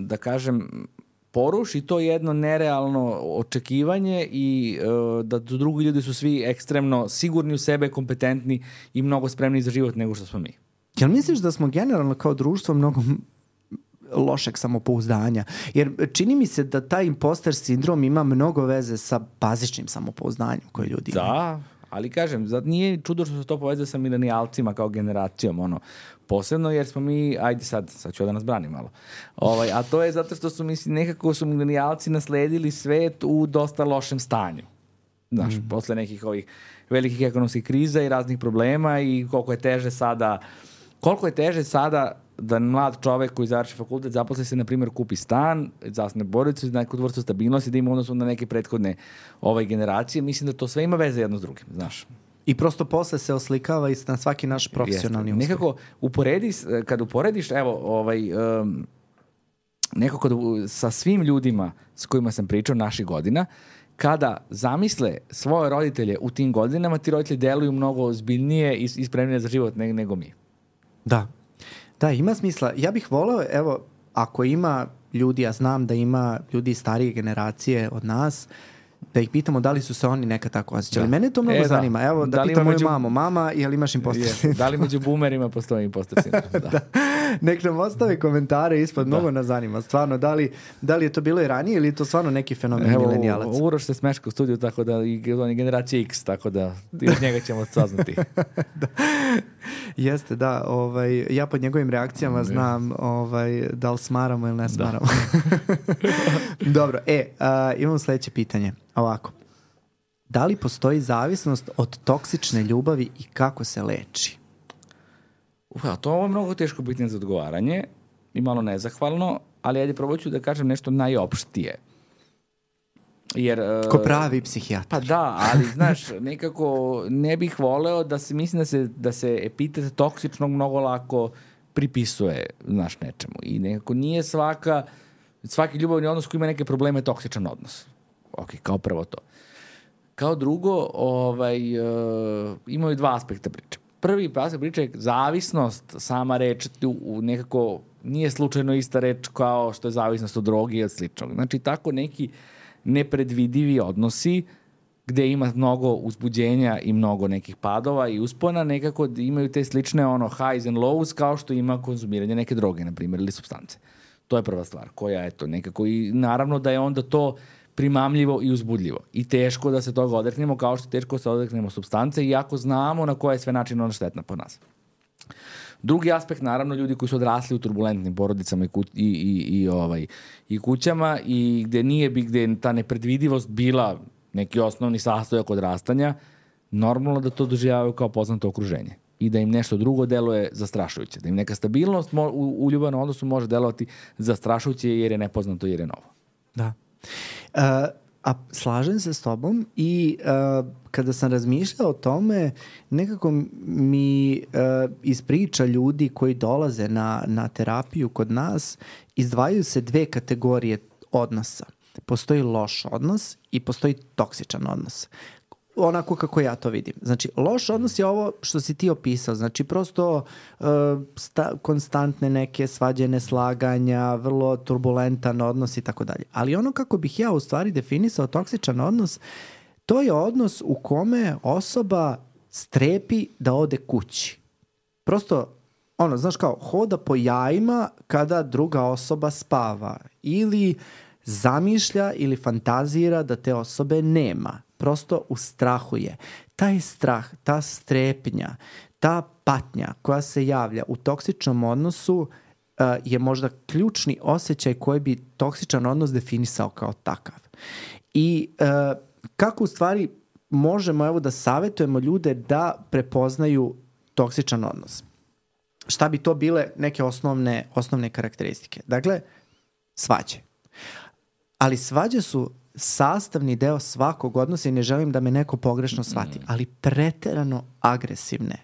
S2: da kažem, poruši to jedno nerealno očekivanje i e, da drugi ljudi su svi ekstremno sigurni u sebe, kompetentni i mnogo spremni za život nego što smo mi.
S1: Jel misliš da smo generalno kao društvo mnogo lošeg samopouzdanja? Jer čini mi se da taj imposter sindrom ima mnogo veze sa bazičnim samopouzdanjem koje ljudi imaju.
S2: Da, ali kažem, zad nije čudo što se to povezuje sa milenijalcima kao generacijom, ono, posebno jer smo mi, ajde sad, sad ću da nas branim malo, ovaj, a to je zato što su, mislim, nekako su milenijalci nasledili svet u dosta lošem stanju. Znaš, posle nekih ovih velikih ekonomskih kriza i raznih problema i koliko je teže sada, koliko je teže sada da mlad čovek koji završi fakultet zaposli se, na primjer, kupi stan, zasne porodicu, neku vrstu stabilnosti, da ima u odnosu na neke prethodne ovaj, generacije. Mislim da to sve ima veze jedno s drugim, znaš.
S1: I prosto posle se oslikava i na svaki naš profesionalni
S2: Jeste.
S1: uspeh.
S2: Nekako uporedi, kad uporediš, evo, ovaj, um, nekako da, sa svim ljudima s kojima sam pričao naših godina, kada zamisle svoje roditelje u tim godinama, ti roditelji deluju mnogo ozbiljnije i, i spremnije za život ne- nego mi.
S1: Da. Da, ima smisla. Ja bih volao, evo, ako ima ljudi, ja znam da ima ljudi starije generacije od nas, da ih pitamo da li su se oni nekad tako osjećali.
S2: Da.
S1: Mene to mnogo
S2: E, da.
S1: zanima. Evo, da,
S2: Da li
S1: pitam moju
S2: među-
S1: mamu. Mama, jel imaš imposter
S2: Jeste. Da li među boomerima postoji impostor sindrom? Da.
S1: Nek nam ostave komentare ispod, mnogo nas zanima. Stvarno, da li, da li je to bilo i ranije ili je to stvarno neki fenomen
S2: Evo,
S1: milenijalaca?
S2: Uroš se smeška u studiju, tako da i on je generacija X, tako da i od njega ćemo saznati.
S1: Jeste, da. Ovaj, ja pod njegovim reakcijama znam ovaj, da li smaramo ili ne smaramo. Dobro, e, a, imam sledeće pitanje. Ovako. Da li postoji zavisnost od toksične ljubavi i kako se leči?
S2: Uf, a to je mnogo teško pitanje za odgovaranje i malo nezahvalno, ali ajde probat ću da kažem nešto najopštije. Jer, e,
S1: Ko pravi psihijatar.
S2: Pa da, ali znaš, nekako ne bih voleo da se, mislim da se, da se epitet toksičnog mnogo lako pripisuje, znaš, nečemu. I nekako nije svaka, svaki ljubavni odnos koji ima neke probleme toksičan odnos. Ok, kao prvo to. Kao drugo, ovaj, uh, imaju dva aspekta priče. Prvi aspekt priče je zavisnost, sama reč tu u nekako nije slučajno ista reč kao što je zavisnost od droge i od sličnog. Znači, tako neki nepredvidivi odnosi gde ima mnogo uzbuđenja i mnogo nekih padova i uspona, nekako imaju te slične ono highs and lows kao što ima konzumiranje neke droge, na primjer, ili substance. To je prva stvar koja, eto, nekako i naravno da je onda to primamljivo i uzbudljivo. I teško da se toga odreknemo kao što je teško da se odreknemo substance iako znamo na koje sve načine ona štetna po nas. Drugi aspekt, naravno, ljudi koji su odrasli u turbulentnim porodicama i, ku, i, i, i, ovaj, i kućama i gde nije gde ta nepredvidivost bila neki osnovni sastojak odrastanja, normalno da to doživljavaju kao poznato okruženje i da im nešto drugo deluje zastrašujuće. Da im neka stabilnost mo, u, u ljubavnom odnosu može delovati zastrašujuće jer je nepoznato, jer je novo.
S1: Da. Uh, a slažem se s tobom i uh, kada sam razmišljao o tome, nekako mi uh, iz priča ljudi koji dolaze na, na terapiju kod nas, izdvajaju se dve kategorije odnosa. Postoji loš odnos i postoji toksičan odnos onako kako ja to vidim. Znači, loš odnos je ovo što si ti opisao. Znači, prosto uh, sta, konstantne neke svađene slaganja, vrlo turbulentan odnos i tako dalje. Ali ono kako bih ja u stvari definisao toksičan odnos, to je odnos u kome osoba strepi da ode kući. Prosto, ono, znaš kao, hoda po jajima kada druga osoba spava. Ili zamišlja ili fantazira da te osobe nema. Prosto ustrahuje. Taj strah, ta strepnja, ta patnja koja se javlja u toksičnom odnosu uh, je možda ključni osjećaj koji bi toksičan odnos definisao kao takav. I uh, kako u stvari možemo evo da savetujemo ljude da prepoznaju toksičan odnos? Šta bi to bile neke osnovne, osnovne karakteristike? Dakle, svađe. Ali svađe su sastavni deo svakog odnosa i ne želim da me neko pogrešno shvati, ali preterano agresivne.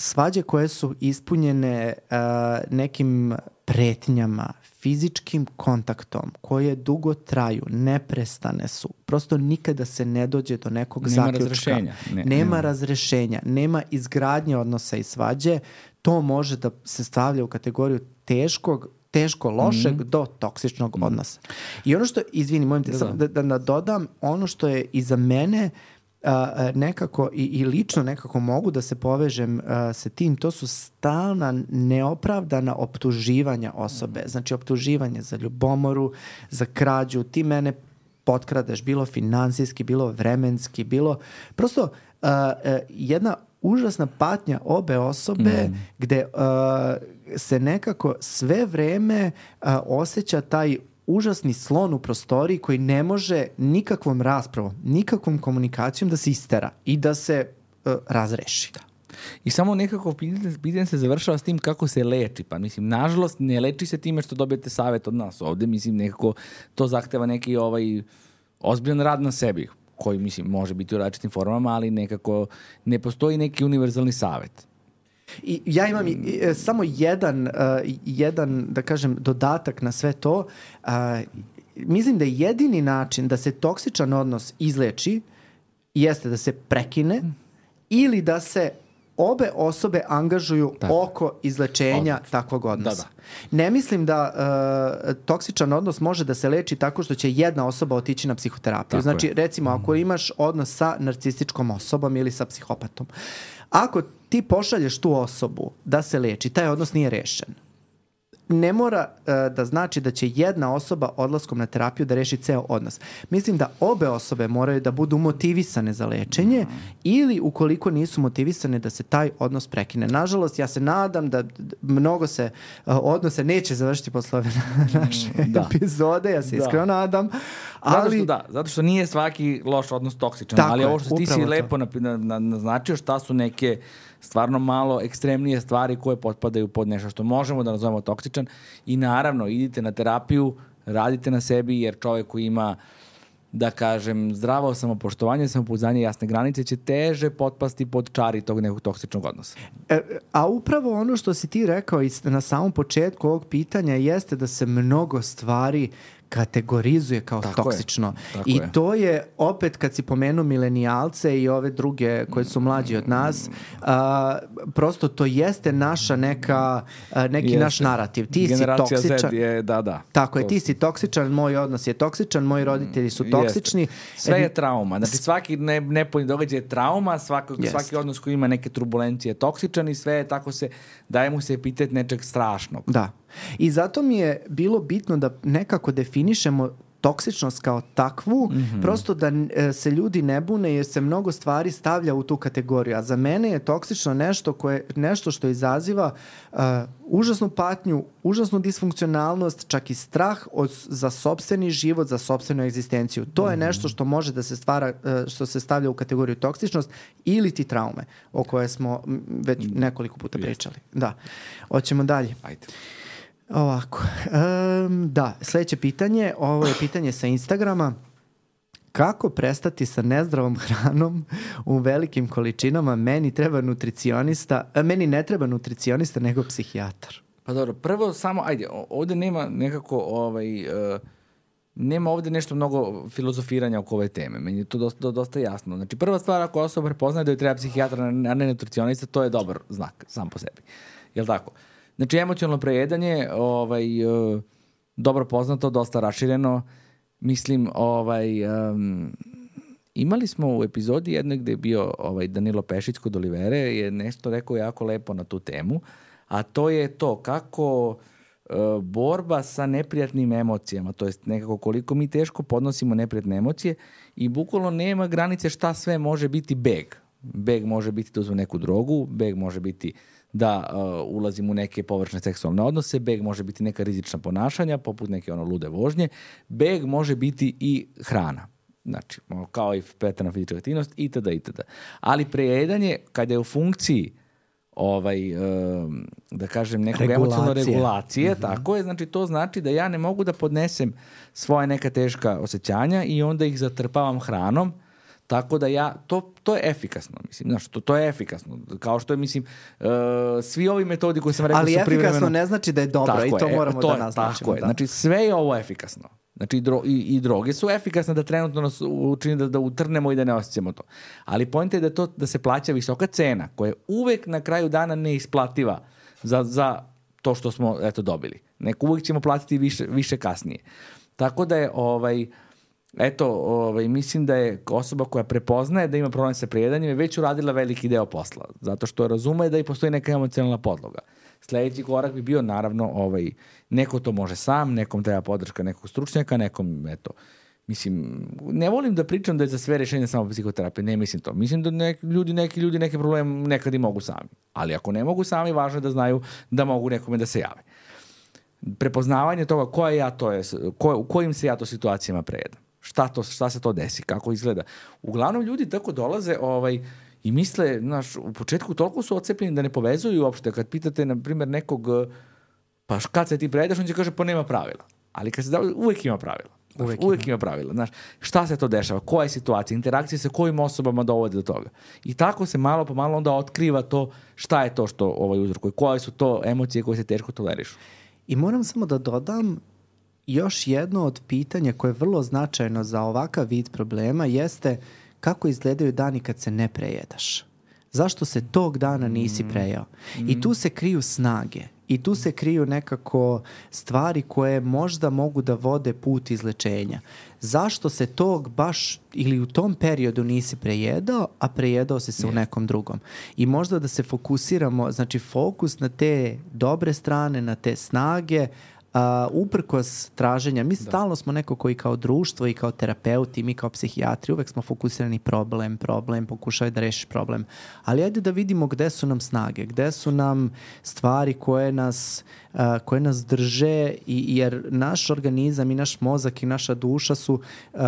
S1: svađe koje su ispunjene uh, nekim pretnjama, fizičkim kontaktom, koje dugo traju, neprestane su. Prosto nikada se ne dođe do nekog
S2: Nema
S1: zaključka.
S2: razrešenja. Ne,
S1: nema
S2: nema.
S1: razrešenja, nema izgradnje odnosa i svađe. To može da se stavlja u kategoriju teškog teško lošeg
S2: Mhm.
S1: do toksičnog odnosa. I ono što, izvini, molim te,
S2: Da, da.
S1: da, da nadodam, ono što je i za mene a, a, nekako i, i lično nekako mogu da se povežem a, sa tim, to su stalna neopravdana optuživanja osobe. Znači optuživanje za ljubomoru, za krađu, ti mene potkradeš, bilo finansijski, bilo vremenski, bilo prosto a, a, jedna užasna patnja obe osobe gde a, se nekako sve vreme a, osjeća taj užasni slon u prostoriji koji ne može nikakvom raspravom, nikakvom komunikacijom da se istera i da se uh, razreši.
S2: I samo nekako pitanje, se završava s tim kako se leči. Pa mislim, nažalost, ne leči se time što dobijete savjet od nas ovde. Mislim, nekako to zahteva neki ovaj ozbiljan rad na sebi koji, mislim, može biti u različitim formama, ali nekako ne postoji neki univerzalni savjet.
S1: I ja imam i, i, e, samo jedan, uh, jedan, da kažem, dodatak na sve to. Uh, mislim da je jedini način da se toksičan odnos izleči jeste da se prekine ili da se obe osobe angažuju
S2: Tako.
S1: oko izlečenja
S2: Odlično.
S1: takvog odnosa.
S2: Da,
S1: Ne mislim da uh, toksičan odnos može da se leči tako što će jedna osoba otići na psihoterapiju.
S2: Tako
S1: znači,
S2: je.
S1: recimo, ako imaš odnos sa narcističkom osobom ili sa psihopatom, ako ti pošalješ tu osobu da se leči, taj odnos nije rešen. Ne mora uh, da znači da će jedna osoba odlaskom na terapiju da reši ceo odnos. Mislim da obe osobe moraju da budu motivisane za lečenje ili ukoliko nisu motivisane da se taj odnos prekine. Nažalost, ja se nadam da mnogo se uh, odnose neće završiti posle ove naše
S2: da.
S1: epizode, ja se
S2: Da.
S1: iskreno nadam,
S2: Zato
S1: ali
S2: što, da, zato što nije svaki loš odnos toksičan,
S1: Tako
S2: ali
S1: je,
S2: ovo što ti si
S1: to.
S2: lepo na, na, naznačio šta su neke stvarno malo ekstremnije stvari koje potpadaju pod nešto što možemo da nazovemo toksičan i naravno idite na terapiju, radite na sebi jer čovjek koji ima da kažem, zdravo samopoštovanje, samopouzdanje i jasne granice će teže potpasti pod čari tog nekog toksičnog odnosa.
S1: E, a upravo ono što si ti rekao na samom početku ovog pitanja jeste da se mnogo stvari kategorizuje kao
S2: Tako je,
S1: toksično.
S2: tako
S1: I
S2: je.
S1: to je opet kad si pomenuo milenijalce i ove druge koje su mlađi od nas, a, prosto to jeste naša neka, a, neki
S2: Jeste.
S1: naš narativ. Ti
S2: Generacija
S1: si toksičan.
S2: Z je, da, da.
S1: Tako je,
S2: To
S1: ti si toksičan, moj odnos je toksičan, moji roditelji su
S2: Jeste.
S1: toksični.
S2: Sve
S1: E,
S2: je trauma. Znači svaki ne, nepoljni događaj je trauma,
S1: Jeste.
S2: svaki odnos koji ima neke turbulencije je toksičan i sve je tako se, daje mu se epitet nečeg strašnog.
S1: Da. I zato mi je bilo bitno da nekako definišemo toksičnost kao takvu,
S2: Mhm.
S1: prosto da e, se ljudi ne bune jer se mnogo stvari stavlja u tu kategoriju. A za mene je toksično nešto koje nešto što izaziva uh, užasnu patnju, užasnu disfunkcionalnost, čak i strah od, za sopstveni život, za sopstvenu egzistenciju. To
S2: Mhm.
S1: je nešto što može da se stvara, e, što se stavlja u kategoriju toksičnost ili ti traume o koje smo već nekoliko puta pričali. Da. Hoćemo dalje.
S2: Ajde.
S1: Ovako, em, da, sledeće pitanje, ovo je pitanje sa Instagrama. Kako prestati sa nezdravom hranom u velikim količinama? Meni treba nutricionista, a, meni ne treba nutricionista nego psihijatar.
S2: Pa dobro, prvo samo, ajde, ovde nema nekako, ovaj, e, nema ovde nešto mnogo filozofiranja oko ove teme. Meni je to dosta, dosta jasno. Znači, prva stvar, ako osoba prepoznaje da joj treba psihijatra, a ne nutricionista, to je dobar znak, sam po sebi. Jel tako? Znači, emocionalno prejedanje, ovaj, e, dobro poznato, dosta rašireno. Mislim, ovaj, em, imali smo u epizodi jedne gde je bio ovaj Danilo Pešić kod Olivere, je nešto rekao jako lepo na tu temu, a to je to kako e, borba sa neprijatnim emocijama, to jest nekako koliko mi teško podnosimo neprijatne emocije i bukvalno nema granice šta sve može biti beg. Beg može biti da uzmem neku drogu, beg može biti da uh, ulazim u neke površne seksualne odnose, beg može biti neka rizična ponašanja, poput neke ono lude vožnje, beg može biti i hrana. Znači, kao i pretjerana fizička aktivnost, itd., itd. Ali prejedanje, kada je u funkciji ovaj, um, da kažem, nekog
S1: Regulacije.
S2: emocionalne regulacije, tako je, znači to znači da ja ne mogu da podnesem svoje neka teška osjećanja i onda ih zatrpavam hranom, Tako da ja, to, to je efikasno, mislim, znaš, to, to je efikasno. Kao što je, mislim, uh, svi ovi metodi koje sam rekao
S1: Ali
S2: su
S1: efikasno
S2: privremeno...
S1: ne znači da je dobro
S2: Tako
S1: i to
S2: je,
S1: moramo
S2: to
S1: da
S2: je,
S1: naznačimo.
S2: Tako je,
S1: da.
S2: znači sve je ovo efikasno. Znači i, dro, i, i droge su efikasne da trenutno nas učini da, da utrnemo i da ne osjećamo to. Ali pojenta je da, to, da se plaća visoka cena koja je uvek na kraju dana neisplativa za, za to što smo eto, dobili. Neko uvek ćemo platiti više, više kasnije. Tako da je ovaj, eto, ovaj, mislim da je osoba koja prepoznaje da ima problem sa prijedanjem je već uradila veliki deo posla. Zato što razume da i postoji neka emocionalna podloga. Sledeći korak bi bio naravno ovaj, neko to može sam, nekom treba podrška nekog stručnjaka, nekom eto, Mislim, ne volim da pričam da je za sve rešenje samo psihoterapija, ne mislim to. Mislim da neki ljudi, neki ljudi neke probleme nekad i mogu sami. Ali ako ne mogu sami, važno je da znaju da mogu nekome da se jave. Prepoznavanje toga koja ja to je, ko, u kojim se ja to situacijama prejedam. Šta, to, šta se to desi, kako izgleda. Uglavnom ljudi tako dolaze ovaj, i misle, znaš, u početku toliko su ocepljeni da ne povezuju uopšte. Kad pitate, na primjer, nekog, pa kad se ti predaš, on će kaže, pa nema pravila. Ali kad se da, uvek ima pravila. Znaš,
S1: Uvek
S2: uvek, ima. pravila. Znaš, šta se to dešava, koja je situacija, interakcije sa kojim osobama dovode do toga. I tako se malo po malo onda otkriva to šta je to što ovaj uzrokuje, koje su to emocije koje se teško tolerišu.
S1: I moram samo da dodam još jedno od pitanja koje je vrlo značajno za ovakav vid problema jeste kako izgledaju dani kad se ne prejedaš. Zašto se tog dana nisi prejao? I tu se kriju snage. I tu se kriju nekako stvari koje možda mogu da vode put izlečenja. Zašto se tog baš ili u tom periodu nisi prejedao, a prejedao si se u nekom drugom. I možda da se fokusiramo, znači fokus na te dobre strane, na te snage, uh, uprkos traženja, mi stalno smo neko koji kao društvo i kao terapeuti, mi kao psihijatri, uvek smo fokusirani problem, problem, pokušaj da rešiš problem. Ali ajde da vidimo gde su nam snage, gde su nam stvari koje nas, uh, koje nas drže, i, jer naš organizam i naš mozak i naša duša su uh,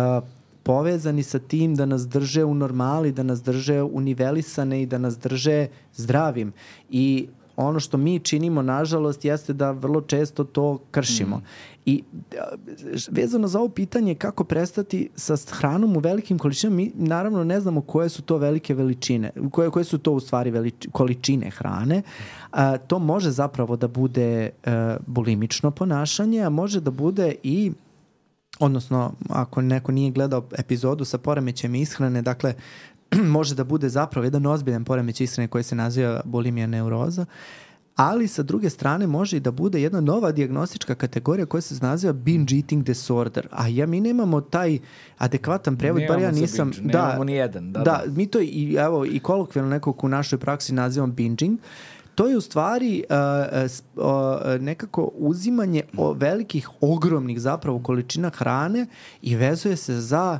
S1: povezani sa tim da nas drže u normali, da nas drže univelisane i da nas drže zdravim. I ono što mi činimo, nažalost, jeste da vrlo često to kršimo. Mm. I vezano za ovo pitanje kako prestati sa hranom u velikim količinama, mi naravno ne znamo koje su to velike veličine, koje, koje su to u stvari velič, količine hrane. A, to može zapravo da bude a, bulimično ponašanje, a može da bude i odnosno ako neko nije gledao epizodu sa poremećajem ishrane, dakle može da bude zapravo jedan ozbiljan poremećaj ishrane koji se naziva bulimija neuroza, ali sa druge strane može i da bude jedna nova diagnostička kategorija koja se naziva binge eating disorder. A ja mi nemamo taj adekvatan prevod, bar ja nisam...
S2: Binge, da, nemamo ni jedan. Da,
S1: da, da, mi to i, evo, i kolokvijalno nekog u našoj praksi nazivamo binging. To je u stvari uh, uh, nekako uzimanje o velikih, ogromnih zapravo količina hrane i vezuje se za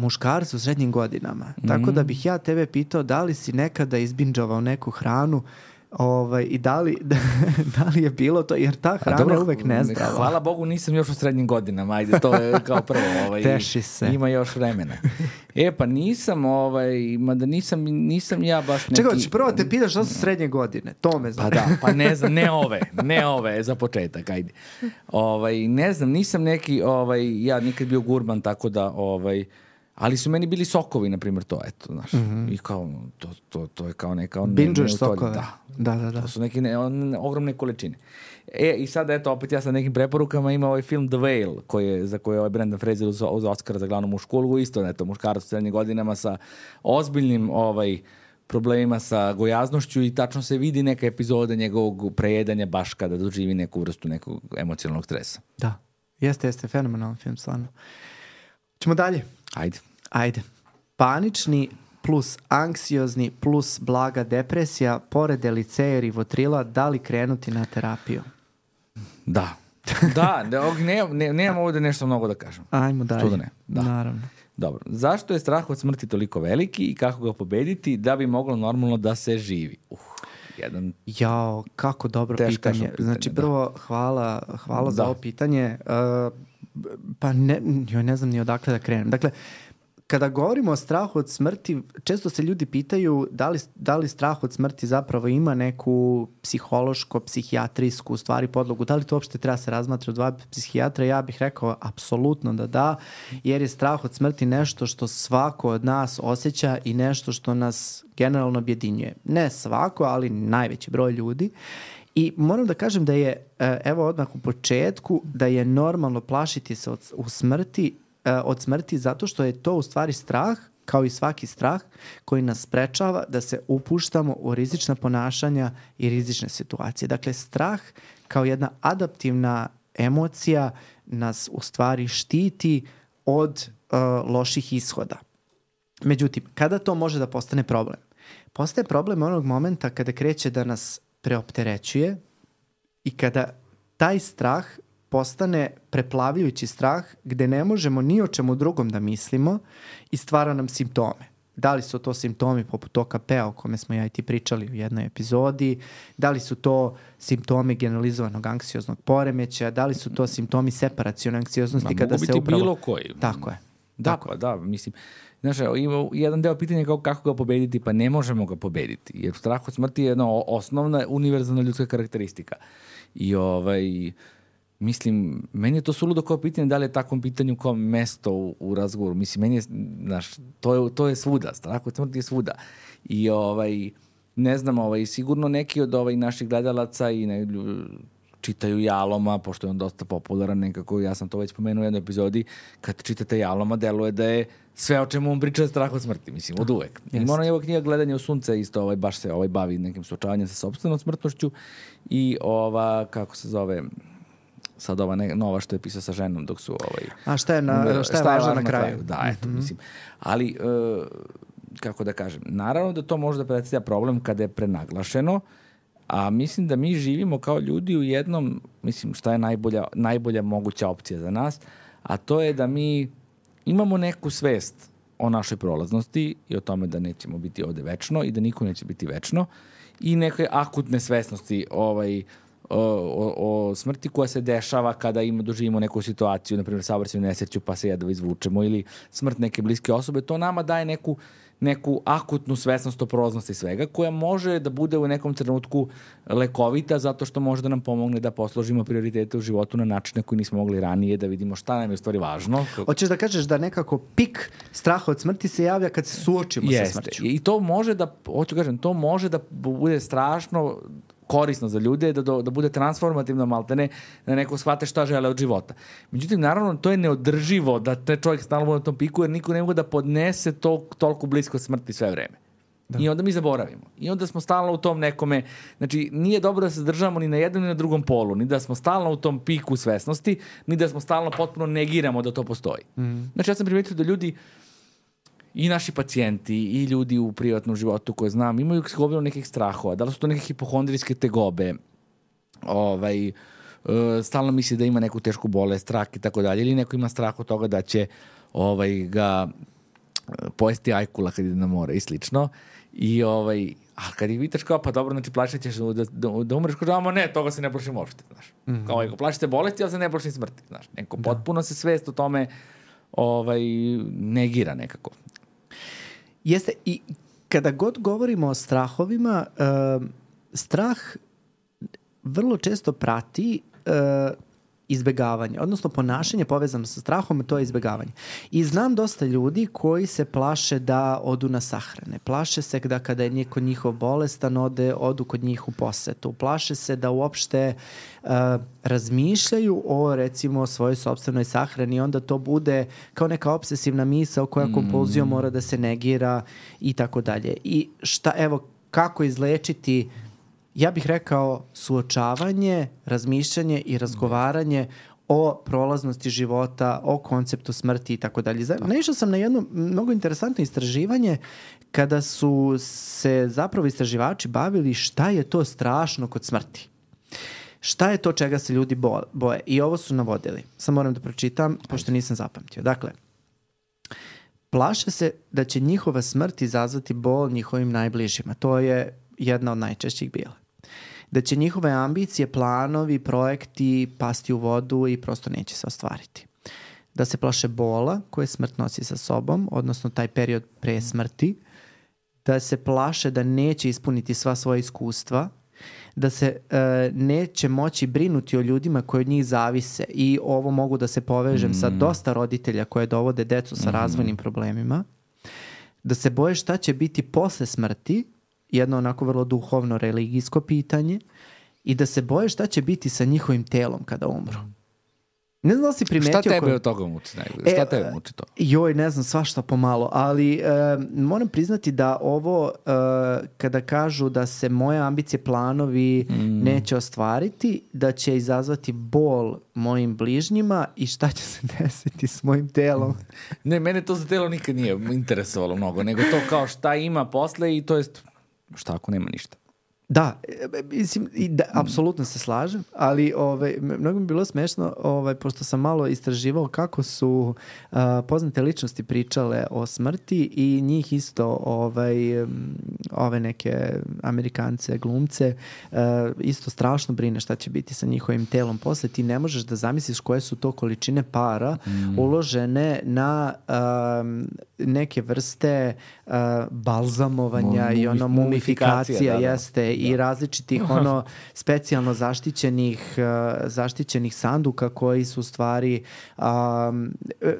S1: muškarce u srednjim godinama. Mm. Tako da bih ja tebe pitao da li si nekada izbinđavao neku hranu Ovaj, I da li, da li je bilo to, jer ta hrana dobro, je uvek nezdrava.
S2: Hvala Bogu nisam još u srednjim godinama, ajde, to je kao prvo. Ovaj,
S1: Teši se.
S2: Ima još vremena. E, pa nisam, ovaj, mada nisam, nisam ja baš neki...
S1: Čekaj, ću prvo te pitaš šta su srednje godine, to me
S2: znam. Pa da, pa ne znam, ne ove, ne ove, za početak, ajde. Ovaj, ne znam, nisam neki, ovaj, ja nikad bio gurman, tako da, ovaj, Ali su meni bili sokovi, na primjer, to, eto, znaš. Mm -hmm. I kao, to, to, to je kao neka... On,
S1: Binđuješ sokove.
S2: Da.
S1: Da, da, da.
S2: To su neke ne, on, ogromne količine. E, i sad, eto, opet ja sa nekim preporukama ima ovaj film The Whale, koji je, za koji je ovaj Brendan Fraser uz, uz Oscara za glavnu mušku ulogu, isto, eto, muškarac u srednjim godinama sa ozbiljnim, ovaj, problemima sa gojaznošću i tačno se vidi neka epizoda njegovog prejedanja baš kada doživi neku vrstu nekog emocionalnog stresa.
S1: Da, jeste, jeste, fenomenalan film, stvarno. Ćemo dalje.
S2: Ajde.
S1: Ajde. Panični plus anksiozni plus blaga depresija, pored eliceja i votrila, da li krenuti na terapiju?
S2: Da. da, ne, ne, nemam ovde nešto mnogo da kažem.
S1: Ajmo dalje.
S2: Što da ne? Da.
S1: Naravno.
S2: Dobro. Zašto je strah od smrti toliko veliki i kako ga pobediti da bi moglo normalno da se živi? Uh, jedan...
S1: Jao, kako dobro pitanje. pitanje. Znači, prvo, da. hvala, hvala da. za ovo pitanje. Uh, pa ne, joj ne znam ni odakle da krenem. Dakle, kada govorimo o strahu od smrti, često se ljudi pitaju da li, da li strah od smrti zapravo ima neku psihološko, psihijatrijsku stvari podlogu, da li to uopšte treba se razmatra od dva psihijatra, ja bih rekao apsolutno da da, jer je strah od smrti nešto što svako od nas osjeća i nešto što nas generalno objedinjuje. Ne svako, ali najveći broj ljudi. I moram da kažem da je, e, evo odmah u početku, da je normalno plašiti se od, u smrti od smrti zato što je to u stvari strah kao i svaki strah koji nas sprečava da se upuštamo u rizična ponašanja i rizične situacije. Dakle, strah kao jedna adaptivna emocija nas u stvari štiti od uh, loših ishoda. Međutim, kada to može da postane problem? Postaje problem onog momenta kada kreće da nas preopterećuje i kada taj strah postane preplavljujući strah gde ne možemo ni o čemu drugom da mislimo i stvara nam simptome. Da li su to simptomi poput OKP-a o kome smo ja i ti pričali u jednoj epizodi, da li su to simptomi generalizovanog anksioznog poremeća, da li su to simptomi separacione anksioznosti
S2: Ma,
S1: kada se
S2: upravo...
S1: Mogu biti
S2: bilo koji.
S1: Tako je.
S2: Da, tako. pa da, mislim, Znaš, ima jedan deo pitanja kao kako ga pobediti, pa ne možemo ga pobediti, jer strah od smrti je jedna osnovna univerzalna ljudska karakteristika. I ovaj, Mislim, meni je to suludo kao pitanje da li je takvom pitanju kao mesto u, u razgovoru. Mislim, meni je, znaš, to je, to je svuda, strah od smrti je svuda. I ovaj, ne znam, ovaj, sigurno neki od ovaj, naših gledalaca i ne, čitaju Jaloma, pošto je on dosta popularan nekako, ja sam to već pomenuo u jednoj epizodi, kad čitate Jaloma, deluje da je sve o čemu on priča je strah od smrti, mislim, od uvek. I mora njegova knjiga Gledanje u sunce isto ovaj, baš se ovaj, bavi nekim suočavanjem sa sobstvenom smrtnošću i ova, kako se zove, sad ova ne, nova što je pisao sa ženom dok su ovaj
S1: A šta je na šta je, šta je važno na kraju? kraju?
S2: Da, eto, mm -hmm. mislim. Ali uh, kako da kažem, naravno da to može da predstavlja problem kada je prenaglašeno, a mislim da mi živimo kao ljudi u jednom, mislim šta je najbolja, najbolja moguća opcija za nas, a to je da mi imamo neku svest o našoj prolaznosti i o tome da nećemo biti ovde večno i da niko neće biti večno i neke akutne svesnosti ovaj, o, o smrti koja se dešava kada ima, doživimo neku situaciju, na primjer saobraćajnu nesreću pa se jedva izvučemo ili smrt neke bliske osobe, to nama daje neku neku akutnu svesnost o prolaznosti svega, koja može da bude u nekom trenutku lekovita zato što može da nam pomogne da posložimo prioritete u životu na način na koji nismo mogli ranije, da vidimo šta nam je u stvari važno.
S1: Hoćeš da kažeš da nekako pik straha od smrti se javlja kad se suočimo Jeste. sa smrću.
S2: I to može da, hoću kažem, to može da bude strašno korisno za ljude, da, da, da bude transformativno maltene, da neko shvate šta žele od života. Međutim, naravno, to je neodrživo da te čovjek stalno bude na tom piku, jer niko ne mogu da podnese to toliko blisko smrti sve vreme. Da. I onda mi zaboravimo. I onda smo stalno u tom nekome, znači nije dobro da se držamo ni na jednom ni na drugom polu, ni da smo stalno u tom piku svesnosti, ni da smo stalno potpuno negiramo da to postoji. Mm. Znači ja sam primetio da ljudi uh, i naši pacijenti i ljudi u privatnom životu koje znam imaju gomilu nekih strahova. Da li su to neke hipohondrijske tegobe, ovaj, e, stalno misli da ima neku tešku bolest, strah i tako dalje, ili neko ima strah od toga da će ovaj, ga e, pojesti ajkula kad ide na more i slično. I ovaj, a kad ih pitaš kao, pa dobro, znači plašat ćeš da, da, da umreš, kao, ama ne, toga se ne plašim uopšte, znaš. Mm -hmm. Kao, ovaj, plašite bolesti, ali se ne plašim smrti, znaš. Neko da. potpuno se svest o tome ovaj, negira nekako.
S1: Jeste, i kada god govorimo o strahovima, uh, strah vrlo često prati uh, izbegavanje, odnosno ponašanje povezano sa strahom, to je izbegavanje. I znam dosta ljudi koji se plaše da odu na sahrane. Plaše se da kada je niko njihov bolestan, ode, odu kod njih u posetu. Plaše se da uopšte uh, razmišljaju o recimo svojoj sobstvenoj sahrani i onda to bude kao neka obsesivna misa o koja mm. kompulzijom mora da se negira i tako dalje. I šta, evo, kako izlečiti ja bih rekao suočavanje, razmišljanje i razgovaranje o prolaznosti života, o konceptu smrti i tako dalje. Naišao sam na jedno mnogo interesantno istraživanje kada su se zapravo istraživači bavili šta je to strašno kod smrti. Šta je to čega se ljudi boje? I ovo su navodili. Sam moram da pročitam, pošto nisam zapamtio. Dakle, plaše se da će njihova smrt izazvati bol njihovim najbližima. To je jedna od najčešćih bila da će njihove ambicije, planovi, projekti pasti u vodu i prosto neće se ostvariti. da se plaše bola koje smrt nosi sa sobom, odnosno taj period pre smrti, da se plaše da neće ispuniti sva svoja iskustva, da se e, neće moći brinuti o ljudima koji od njih zavise i ovo mogu da se povežem mm. sa dosta roditelja koje dovode decu sa mm. razvojnim problemima, da se boje šta će biti posle smrti, jedno onako vrlo duhovno religijsko pitanje, i da se boje šta će biti sa njihovim telom kada umru. Ne znam da si primetio...
S2: Šta tebe ko... od toga muči? E, šta tebe muči to?
S1: Joj, ne znam, svašta pomalo, ali e, moram priznati da ovo, e, kada kažu da se moje ambicije, planovi mm. neće ostvariti, da će izazvati bol mojim bližnjima i šta će se desiti s mojim telom.
S2: ne, mene to za telo nikad nije interesovalo mnogo, nego to kao šta ima posle i to jest šta ako nema ništa.
S1: Da, e, e, mislim, i da, apsolutno se slažem, ali ovaj, mnogo mi bilo smešno, ovaj, pošto sam malo istraživao kako su uh, poznate ličnosti pričale o smrti i njih isto, ovaj, ove neke Amerikance, glumce, uh, isto strašno brine šta će biti sa njihovim telom posle. Ti ne možeš da zamisliš koje su to količine para mm. uložene na uh, neke vrste uh, balzamovanja Mum, i ono mumifikacija, da, da. jeste i različitih ono specijalno zaštićenih uh, zaštićenih sanduka koji su stvari um,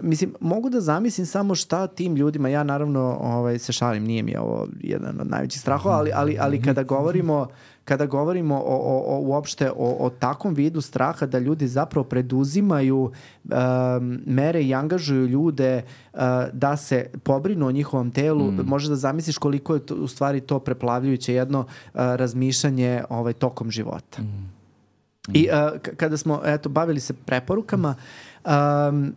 S1: mislim mogu da zamislim samo šta tim ljudima ja naravno ovaj se šalim nije mi ovo jedan od najvećih strahova ali ali ali kada govorimo kada govorimo o, o, o uopšte o, o takvom vidu straha da ljudi zapravo preduzimaju um, mere i angažuju ljude uh, da se pobrinu o njihovom telu, mm. možeš da zamisliš koliko je to, u stvari to preplavljujuće jedno uh, razmišljanje ovaj, tokom života. Mm. Mm. I uh, kada smo eto, bavili se preporukama, um,